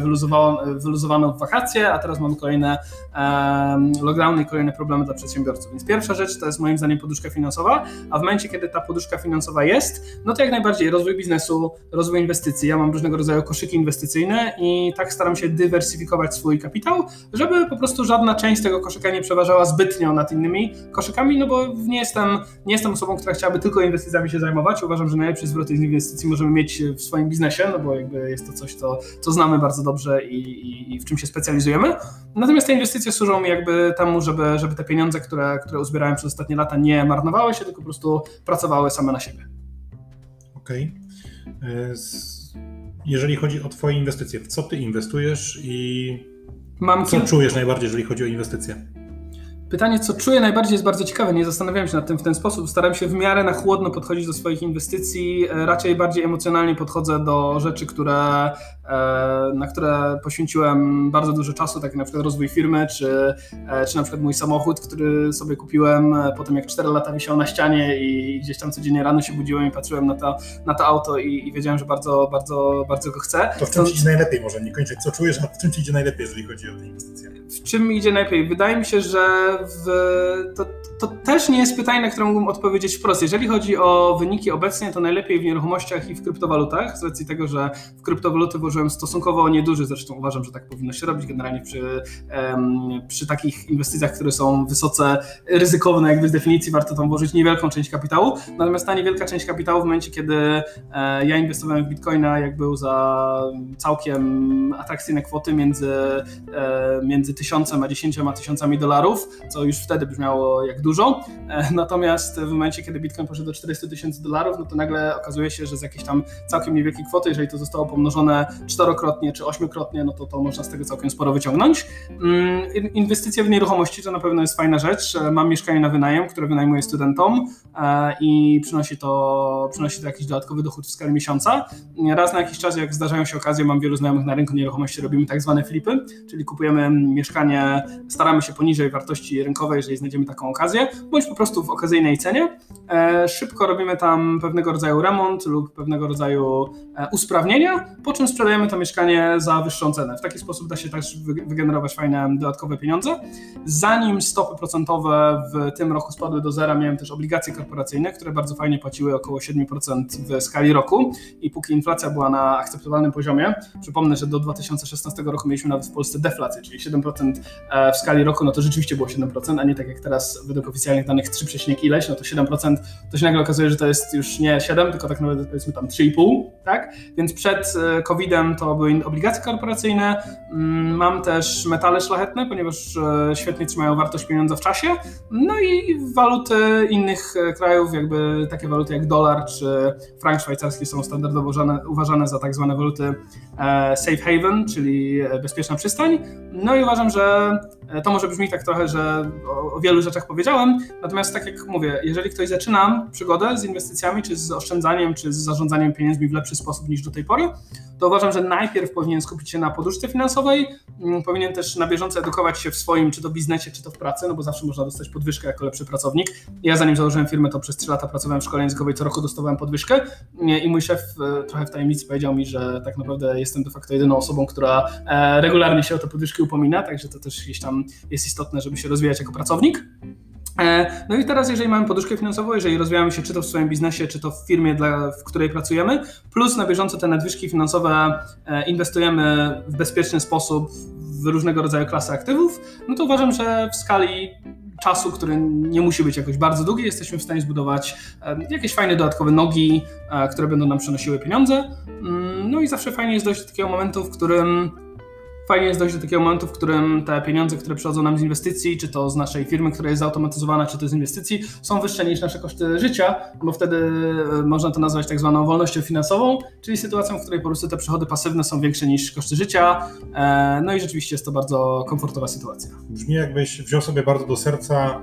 wyluzowano, w wakacje, a teraz mamy kolejne um, lockdowny i kolejne problemy dla przedsiębiorców. Więc pierwsza rzecz to jest moim zdaniem poduszka finansowa, a w momencie, kiedy ta poduszka finansowa jest, no to jak najbardziej rozwój biznesu, rozwój inwestycji. Ja mam różnego rodzaju koszyki inwestycyjne i tak staram się dywersyfikować swój kapitał, żeby po prostu żadna część tego koszyka nie przeważała zbytnio nad innymi koszykami, no bo nie jestem, nie jestem osobą, która chciałaby tylko inwestycjami się zajmować uważam, że najlepsze zwroty z inwestycji możemy mieć w swoim biznesie, no bo jakby jest to coś, co, co znamy bardzo dobrze i, i, i w czym się specjalizujemy. Natomiast te inwestycje służą mi jakby temu, żeby, żeby te pieniądze, które, które uzbierałem przez ostatnie lata nie marnowały się, tylko po prostu pracowały same na siebie. Okej. Okay. Jeżeli chodzi o Twoje inwestycje, w co Ty inwestujesz i Mam co czujesz najbardziej, jeżeli chodzi o inwestycje? Pytanie, co czuję najbardziej jest bardzo ciekawe. Nie zastanawiałem się nad tym w ten sposób. Staram się w miarę na chłodno podchodzić do swoich inwestycji. E, raczej bardziej emocjonalnie podchodzę do rzeczy, które, e, na które poświęciłem bardzo dużo czasu, tak jak na przykład rozwój firmy, czy, e, czy na przykład mój samochód, który sobie kupiłem po tym, jak 4 lata wisiał na ścianie i gdzieś tam codziennie rano się budziłem i patrzyłem na to, na to auto i, i wiedziałem, że bardzo, bardzo, bardzo go chcę. To w czym ci idzie najlepiej? Może nie kończyć, co czujesz, a w czym ci idzie najlepiej, jeżeli chodzi o te inwestycje? W czym idzie najlepiej? Wydaje mi się, że w, to, to też nie jest pytanie, na które mógłbym odpowiedzieć wprost. Jeżeli chodzi o wyniki obecnie, to najlepiej w nieruchomościach i w kryptowalutach, z racji tego, że w kryptowaluty włożyłem założyłem stosunkowo nieduży, zresztą uważam, że tak powinno się robić generalnie przy, przy takich inwestycjach, które są wysoce ryzykowne, jakby z definicji warto tam włożyć niewielką część kapitału, natomiast ta niewielka część kapitału w momencie, kiedy e, ja inwestowałem w Bitcoina, jak był za całkiem atrakcyjne kwoty między, e, między tysiącem a dziesięcioma tysiącami dolarów, co już wtedy brzmiało jak dużo, e, natomiast w momencie, kiedy Bitcoin poszedł do 400 tysięcy dolarów, no to nagle okazuje się, że z jakiejś tam całkiem niewielkiej kwoty, jeżeli to zostało pomnożone czterokrotnie czy ośmiokrotnie, no to to można z tego całkiem sporo wyciągnąć. Mm, inwestycja w nieruchomości to na pewno jest fajna rzecz. Mam mieszkanie na wynajem, które wynajmuję studentom e, i przynosi to, przynosi to jakiś dodatkowy dochód w skali miesiąca. Raz na jakiś czas, jak zdarzają się okazje, mam wielu znajomych na rynku nieruchomości, robimy tak zwane flipy, czyli kupujemy mieszkanie, staramy się poniżej wartości rynkowej, jeżeli znajdziemy taką okazję, bądź po prostu w okazyjnej cenie. E, szybko robimy tam pewnego rodzaju remont lub pewnego rodzaju e, usprawnienia, po czym sprzedajemy to mieszkanie za wyższą cenę. W taki sposób da się też wygenerować fajne dodatkowe pieniądze. Zanim stopy procentowe w tym roku spadły do zera, miałem też obligacje korporacyjne, które bardzo fajnie płaciły około 7% w skali roku i póki inflacja była na akceptowalnym poziomie, przypomnę, że do 2016 roku mieliśmy nawet w Polsce deflację, czyli 7% e, w skali roku, no to rzeczywiście było 7%, a nie tak jak teraz według oficjalnych danych 3, ileś, no to 7% to się nagle okazuje, że to jest już nie 7, tylko tak naprawdę powiedzmy tam 3,5, tak? Więc przed e, COVID-em to były obligacje korporacyjne. Mm, mam też metale szlachetne, ponieważ e, świetnie trzymają wartość pieniądza w czasie. No i waluty innych e, krajów, jakby takie waluty jak dolar czy frank szwajcarski są standardowo uważane, za tak zwane waluty safe haven, czyli bezpieczna przystań. No i uważam, że to może brzmi tak trochę, że o wielu rzeczach powiedziałem, natomiast tak jak mówię, jeżeli ktoś zaczyna przygodę z inwestycjami, czy z oszczędzaniem, czy z zarządzaniem pieniędzmi w lepszy sposób niż do tej pory, to uważam, że najpierw powinien skupić się na poduszce finansowej, mm, powinien też na bieżąco edukować się w swoim, czy to biznesie, czy to w pracy, no bo zawsze można dostać podwyżkę jako lepszy pracownik. Ja zanim założyłem firmę, to przez 3 lata pracowałem w szkole językowej, co roku dostawałem podwyżkę i mój szef e, trochę w tajemnicy powiedział mi, że tak naprawdę jestem de facto jedyną osobą, która e, regularnie się o te podwyżki upomina, także to też gdzieś tam jest istotne, żeby się rozwijać jako pracownik. E, no i teraz, jeżeli mamy poduszkę finansową, jeżeli rozwijamy się czy to w swoim biznesie, czy to w firmie, dla, w której pracujemy, plus na bieżąco te nadwyżki finansowe e, inwestujemy w bezpieczny sposób w różnego rodzaju klasy aktywów, no to uważam, że w skali czasu, który nie musi być jakoś bardzo długi, jesteśmy w stanie zbudować e, jakieś fajne dodatkowe nogi, które będą nam przynosiły pieniądze. Mm, no i zawsze fajnie jest dojść do takiego momentu, w którym fajnie jest dojść do takiego momentu, w którym te pieniądze, które przychodzą nam z inwestycji, czy to z naszej firmy, która jest zautomatyzowana, czy to z inwestycji, są wyższe niż nasze koszty życia, bo wtedy e, można to nazwać tak zwaną wolnością finansową, czyli sytuacją, w której po prostu te przychody pasywne są większe niż koszty życia. E, no i rzeczywiście jest to bardzo komfortowa sytuacja. Brzmi jakbyś wziął sobie bardzo do serca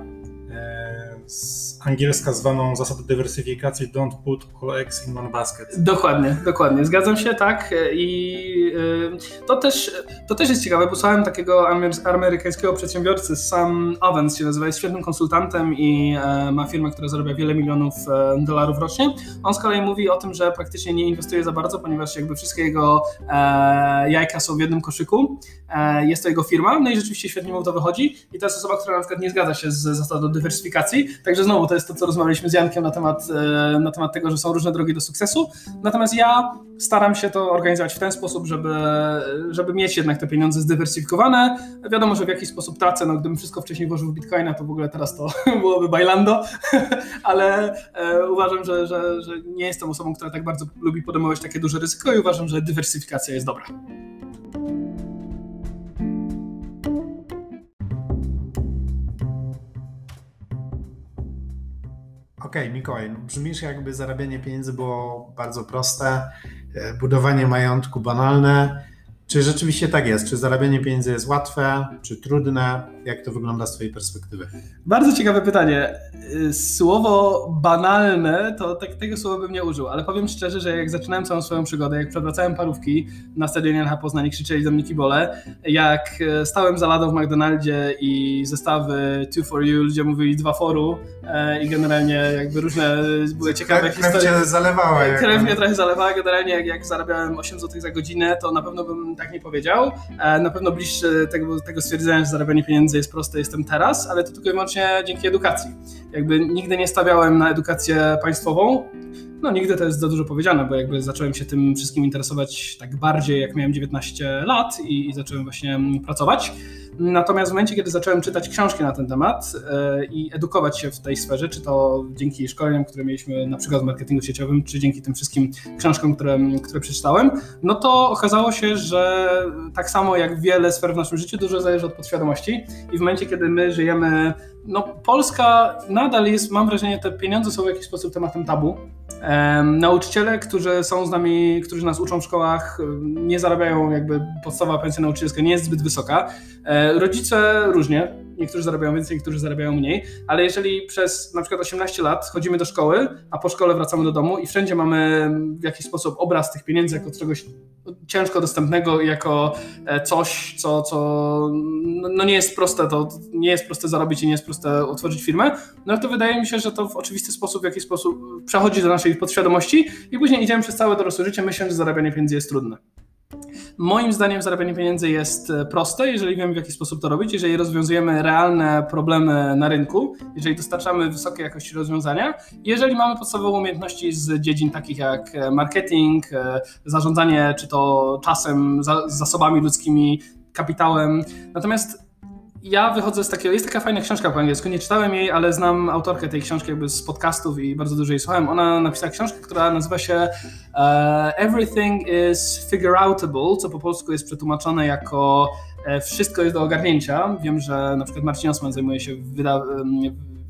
angielska zwaną zasadę dywersyfikacji don't put all eggs in one basket. Dokładnie, dokładnie. Zgadzam się, tak. I y, to też, to też jest ciekawe. Posłałem takiego amerykańskiego przedsiębiorcy, Sam Owens się nazywa, jest świetnym konsultantem i e, ma firmę, która zarabia wiele milionów e, dolarów rocznie. On z kolei mówi o tym, że praktycznie nie inwestuje za bardzo, ponieważ jakby wszystkie jego e, jajka są w jednym koszyku. Jest to jego firma, no i rzeczywiście świetnie mu to wychodzi. I to jest osoba, która na przykład nie zgadza się z zasadą dywersyfikacji. Także znowu to jest to, co rozmawialiśmy z Jankiem na temat, e, na temat tego, że są różne drogi do sukcesu. Natomiast ja staram się to organizować w ten sposób, żeby, żeby mieć jednak te pieniądze zdywersyfikowane. Wiadomo, że w jakiś sposób tracę, no gdybym wszystko wcześniej włożył w bitcoina, to w ogóle teraz to byłoby bailando, ale e, uważam, że, że, że nie jestem osobą, która tak bardzo lubi podejmować takie duże ryzyko i uważam, że dywersyfikacja jest dobra. Okej, okay, Mikołaj, brzmisz jakby zarabianie pieniędzy było bardzo proste, e, budowanie majątku banalne. Czy rzeczywiście tak jest? Czy zarabianie pieniędzy jest łatwe, czy trudne? Jak to wygląda z Twojej perspektywy? Bardzo ciekawe pytanie. Y, słowo banalne, to tak, tego słowa bym nie użył, ale powiem szczerze, że jak zaczynałem całą swoją przygodę, jak przewracałem parówki na stadionie NH Poznań krzyczeli do mnie kibole, jak e, stałem za ladą w McDonaldzie i zestawy two for you, ludzie mówili dwa foru e, i generalnie jakby różne były ciekawe krew, historie. Krew cię zalewała. Krew mnie trochę zalewała, generalnie jak, jak zarabiałem 8 zł za godzinę, to na pewno bym tak nie powiedział. E, na pewno bliższy tego, tego stwierdzenia, że zarabianie pieniędzy jest proste, jestem teraz, ale to tylko i wyłącznie dzięki edukacji. Jakby nigdy nie stawiałem na edukację państwową, No nigdy to jest za dużo powiedziane, bo jakby zacząłem się tym wszystkim interesować tak bardziej, jak miałem 19 lat i, i zacząłem właśnie pracować. Natomiast w momencie, kiedy zacząłem czytać książki na ten temat e, i edukować się w tej sferze, czy to dzięki szkoleniom, które mieliśmy na przykład w marketingu sieciowym, czy dzięki tym wszystkim książkom, które, które przeczytałem, no to okazało się, że tak samo jak wiele sfer w naszym życiu, dużo zależy od podświadomości i w momencie, kiedy my żyjemy no, Polska nadal jest, mam wrażenie, te pieniądze są w jakiś sposób tematem tabu. nauczyciele, którzy są z nami, którzy nas uczą w szkołach, nie zarabiają, jakby podstawowa pensja nauczycielska nie jest zbyt wysoka. E, rodzice różnie, niektórzy zarabiają więcej, niektórzy zarabiają mniej, ale jeżeli przez na przykład 18 lat chodzimy do szkoły, a po szkole wracamy do domu i wszędzie mamy w jakiś sposób obraz tych pieniędzy jako czegoś ciężko dostępnego jako e, coś, co, co no nie jest proste, to nie jest proste zarobić i nie jest proste otworzyć firmę, no to wydaje mi się, że to w oczywisty sposób, w jakiś sposób przechodzi do naszej podświadomości i później idziemy przez całe dorosłe życie myśląc, że zarabianie pieniędzy jest trudne. Moim zdaniem zarabianie pieniędzy jest e, proste, jeżeli wiemy w jaki sposób to robić, jeżeli rozwiązujemy realne problemy na rynku, jeżeli dostarczamy wysokiej jakości rozwiązania, jeżeli mamy podstawowe umiejętności z dziedzin takich jak e, marketing, e, zarządzanie czy to czasem, zasobami ludzkimi, kapitałem. Natomiast ja wychodzę z takiego, jest taka fajna książka po angielsku, nie czytałem jej, ale znam autorkę tej książki jakby z podcastów i bardzo dużo jej słuchałem. Ona napisała książkę, która nazywa się uh, Everything is Figureoutable, co po polsku jest przetłumaczone jako e, wszystko jest do ogarnięcia. Wiem, że na przykład Marcin Osman zajmuje się wyda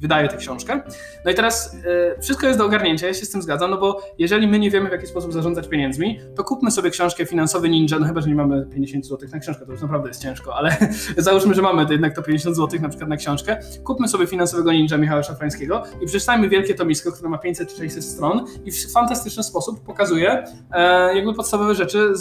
wydaje tę książkę. No i teraz y, wszystko jest do ogarnięcia, ja się z tym zgadzam, no bo jeżeli my nie wiemy, w jaki sposób zarządzać pieniędzmi, to kupmy sobie książkę Finansowy Ninja, no chyba, że nie mamy 50 zł na książkę, to już naprawdę jest ciężko, ale załóżmy, że mamy to jednak to 50 zł na przykład na książkę, kupmy sobie Finansowego Ninja Michała Szafrańskiego i przeczytajmy wielkie tomisko, które ma 500 czy 600 stron i w fantastyczny sposób pokazuje e, jakby podstawowe rzeczy,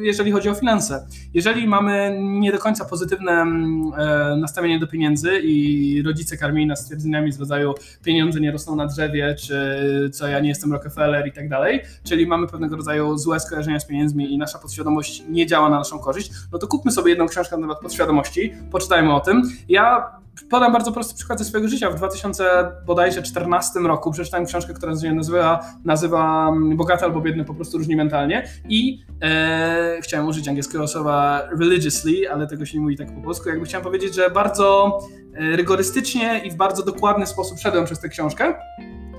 jeżeli chodzi o finanse. Jeżeli mamy nie do końca pozytywne e, nastawienie do pieniędzy i rodzice karmili nas stwierdzeniami z rodzaju pieniądze nie rosną na drzewie, czy co ja nie jestem Rockefeller i tak dalej, czyli mamy pewnego rodzaju złe skojarzenia z pieniędzmi i nasza podświadomość nie działa na naszą korzyść, no to kupmy sobie jedną książkę na temat podświadomości, poczytajmy o tym. Ja podam bardzo prosty przykład ze swojego życia. W 2014 roku przeczytałem książkę, która się nazywa, nazywa mm, Bogaty albo Biedny, po prostu różni mentalnie i e, chciałem użyć angielskiego słowa religiously, ale tego się nie mówi tak po polsku. Jakby chciałem powiedzieć, że bardzo e, rygorystycznie i w bardzo dokładny sposób szedłem przez tę książkę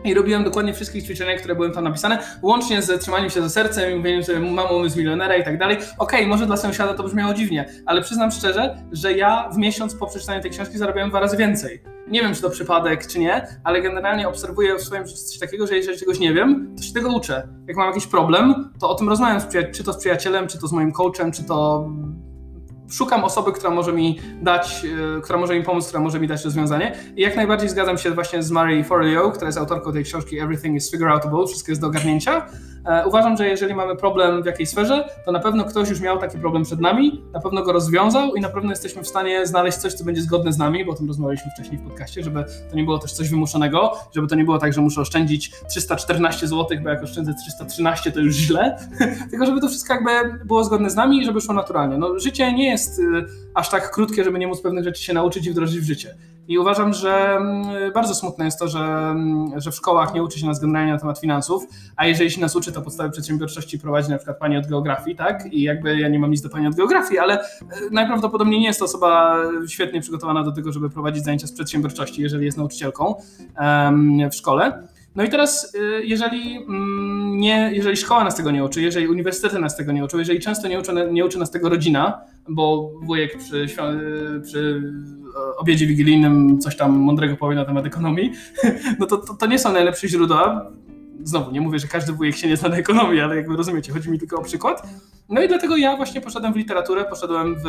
i robiłem dokładnie wszystkie ćwiczenia, które były tam napisane, łącznie z trzymaniem się za sercem i mówieniem sobie mam umysł milionera i tak dalej. Okej, okay, może dla sąsiada to brzmiało dziwnie, ale przyznam szczerze, że ja w miesiąc po przeczytaniu tej książki zarabiałem dwa razy więcej. Nie wiem, czy to przypadek, czy nie, ale generalnie obserwuję w swoim życiu coś takiego, że jeżeli czegoś nie wiem, to się tego uczę. Jak mam jakiś problem, to o tym rozmawiam, z czy to z przyjacielem, czy to z moim coachem, czy to szukam osoby, która może mi dać, e, która może mi pomóc, która może mi dać rozwiązanie. I jak najbardziej zgadzam się właśnie z Mary Forleo, która jest autorką tej książki Everything is Figure Outable, wszystko jest do ogarnięcia. E, uważam, że jeżeli mamy problem w jakiejś sferze, to na pewno ktoś już miał taki problem przed nami, na pewno go rozwiązał i na pewno jesteśmy w stanie znaleźć coś, co będzie zgodne z nami, bo o tym rozmawialiśmy wcześniej w podcaście, żeby to nie było też coś wymuszonego, żeby to nie było tak, że muszę oszczędzić 314 zł, bo jak oszczędzę 313 to już źle, tylko żeby to wszystko jakby było zgodne z nami i żeby szło naturalnie. No, życie nie jest y, aż tak krótkie, żeby nie móc pewnych rzeczy się nauczyć i wdrożyć w życie. I uważam, że mm, bardzo smutne jest to, że, mm, że w szkołach nie uczy się nas generalnie na temat finansów, a jeżeli się nas uczy, to podstawy przedsiębiorczości prowadzi na przykład pani od geografii, tak? I jakby ja nie mam nic do pani od geografii, ale e, najprawdopodobniej nie jest to osoba świetnie przygotowana do tego, żeby prowadzić zajęcia z przedsiębiorczości, jeżeli jest nauczycielką w szkole. No i teraz, y, jeżeli, mm, nie, jeżeli szkoła nas tego nie uczy, jeżeli uniwersytety nas tego nie uczą, jeżeli często nie uczy, nie uczy nas tego rodzina, bo wujek przy, przy obiedzie wigilijnym coś tam mądrego powie na temat ekonomii, no to, to, to nie są najlepsze źródła znowu nie mówię, że każdy wujek się nie zna na ekonomii, ale jakby rozumiecie, chodzi mi tylko o przykład. No i dlatego ja właśnie poszedłem w literaturę, poszedłem w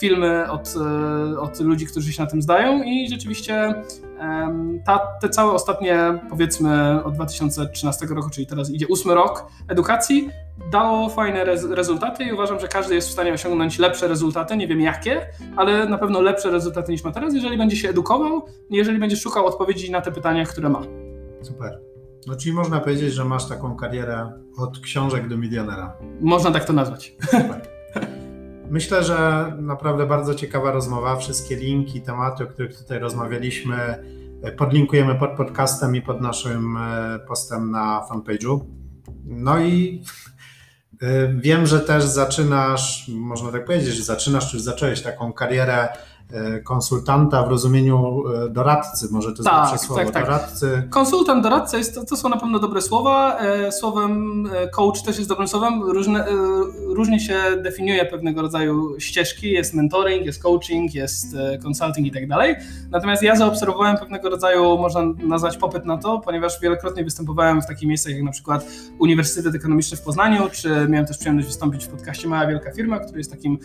filmy od, e, od ludzi, którzy się na tym zdają i rzeczywiście ta, te całe ostatnie, powiedzmy od 2013 roku, czyli teraz idzie ósmy rok edukacji, dało fajne rez rezultaty i uważam, że każdy jest w stanie osiągnąć lepsze rezultaty, nie wiem jakie, ale na pewno lepsze rezultaty niż ma teraz, jeżeli będzie się edukował, jeżeli będzie szukał odpowiedzi na te pytania, które ma. Super. No czyli można powiedzieć, że masz taką karierę od książek do milionera. Można tak to nazwać. Myślę, że naprawdę bardzo ciekawa rozmowa. Wszystkie linki, tematy, o których tutaj rozmawialiśmy, podlinkujemy pod podcastem i pod naszym postem na fanpage'u. No i wiem, że też zaczynasz, można tak powiedzieć, że zaczynasz, czy zacząłeś taką karierę E, konsultanta w rozumieniu e, doradcy, może to jest tak, lepsze słowo, tak, tak. doradcy. Konsultant, doradca, jest, to, to są na pewno dobre słowa, e, słowem coach też jest dobrym słowem, Różne, różnie się definiuje pewnego rodzaju ścieżki, jest mentoring, jest coaching, jest consulting i tak dalej, natomiast ja zaobserwowałem pewnego rodzaju, można nazwać popyt na to, ponieważ wielokrotnie występowałem w takich miejscach jak na przykład Uniwersytet Ekonomiczny w Poznaniu, czy miałem też przyjemność wystąpić w podcaście Mała Wielka Firma, który jest takim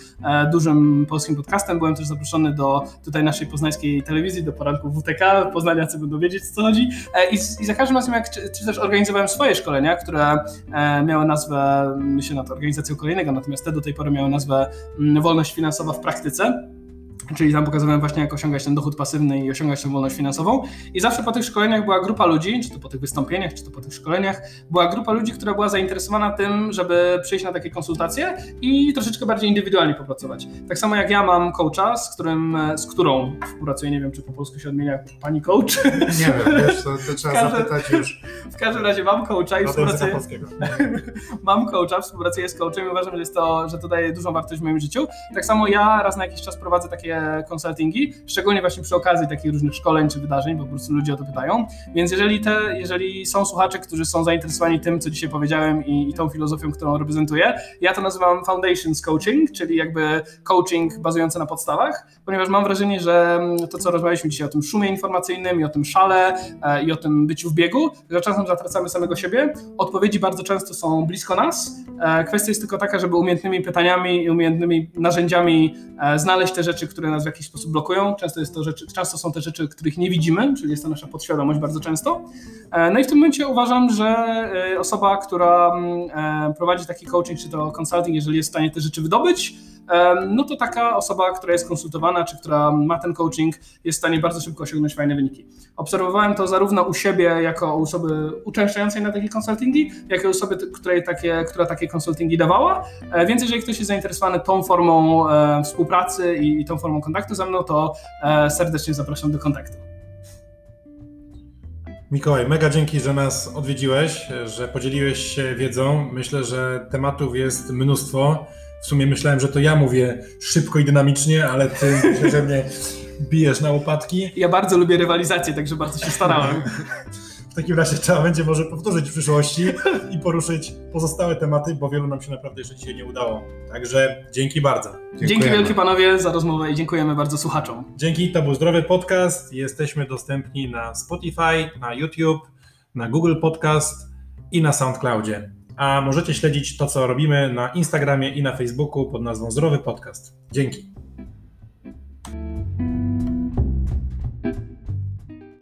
dużym polskim podcastem, byłem też zaproszony do tutaj naszej poznańskiej telewizji, do poranku WTK, poznaniacy będą wiedzieć, co chodzi. E, I, I, za każdym razem, jak czy, czy, też organizowałem swoje szkolenia, które e, miały nazwę, myślę nad organizacją kolejnego, natomiast te do tej pory miały nazwę mm, Wolność finansowa w praktyce. Czyli tam pokazywałem właśnie, jak osiągać ten dochód pasywny i osiągać tę wolność finansową. I zawsze po tych szkoleniach była grupa ludzi, czy to po tych wystąpieniach, czy to po tych szkoleniach, była grupa ludzi, która była zainteresowana tym, żeby przyjść na takie konsultacje i troszeczkę bardziej indywidualnie popracować. Tak samo jak ja mam coacha, z, którym, z którą współpracuję, nie wiem, czy po polsku się odmienia pani coach. Nie wiem, wiesz, to, to trzeba każdym, zapytać już. W każdym razie mam coacha i współpracuję. mam coacha, współpracuję z coachem i uważam, że, jest to, że to daje dużą wartość w moim życiu. Tak samo ja raz na jakiś czas prowadzę takie konsultingi, szczególnie właśnie przy okazji takich różnych szkoleń czy wydarzeń, bo po prostu ludzie o to pytają. Więc jeżeli, te, jeżeli są słuchacze, którzy są zainteresowani tym, co dzisiaj powiedziałem i, i tą filozofią, którą reprezentuję, ja to nazywam Foundations Coaching, czyli jakby coaching bazujący na podstawach, ponieważ mam wrażenie, że to, co rozmawialiśmy dzisiaj o tym szumie informacyjnym i o tym szale e, i o tym byciu w biegu, że czasem zatracamy samego siebie. Odpowiedzi bardzo często są blisko nas. E, kwestia jest tylko taka, żeby umiejętnymi pytaniami i umiejętnymi narzędziami e, znaleźć te rzeczy, które nas w jakiś sposób blokują. Często, jest to rzeczy, często są te rzeczy, których nie widzimy, czyli jest to nasza podświadomość bardzo często. E, no i w tym momencie uważam, że e, osoba, która mm, e, prowadzi taki coaching czy to consulting, jeżeli jest w stanie te rzeczy wydobyć, no to taka osoba, która jest konsultowana, czy która ma ten coaching, jest w stanie bardzo szybko osiągnąć fajne wyniki. Obserwowałem to zarówno u siebie, jako u osoby uczęszczającej na takie konsultingi, jak i u osoby, której takie, która takie konsultingi dawała. E, więc jeżeli ktoś jest zainteresowany tą formą e, współpracy i, tą formą kontaktu ze mną, to e, serdecznie zapraszam do kontaktu. Mikołaj, mega dzięki, że nas odwiedziłeś, że podzieliłeś się wiedzą. Myślę, że tematów jest mnóstwo. W sumie myślałem, że to ja mówię szybko i dynamicznie, ale ty myślę, że mnie bijesz na łopatki. Ja bardzo lubię rywalizację, także bardzo się starałem. W takim razie trzeba będzie może powtórzyć w przyszłości i poruszyć pozostałe tematy, bo wielu nam się naprawdę jeszcze dzisiaj nie udało. Także dzięki bardzo. Dziękujemy. Dzięki wielkie panowie za rozmowę i dziękujemy bardzo słuchaczom. Dzięki, to był Zdrowy Podcast. Jesteśmy dostępni na Spotify, na YouTube, na Google Podcast i na SoundCloudzie a możecie śledzić to, co robimy na Instagramie i na Facebooku pod nazwą Zdrowy Podcast. Dzięki.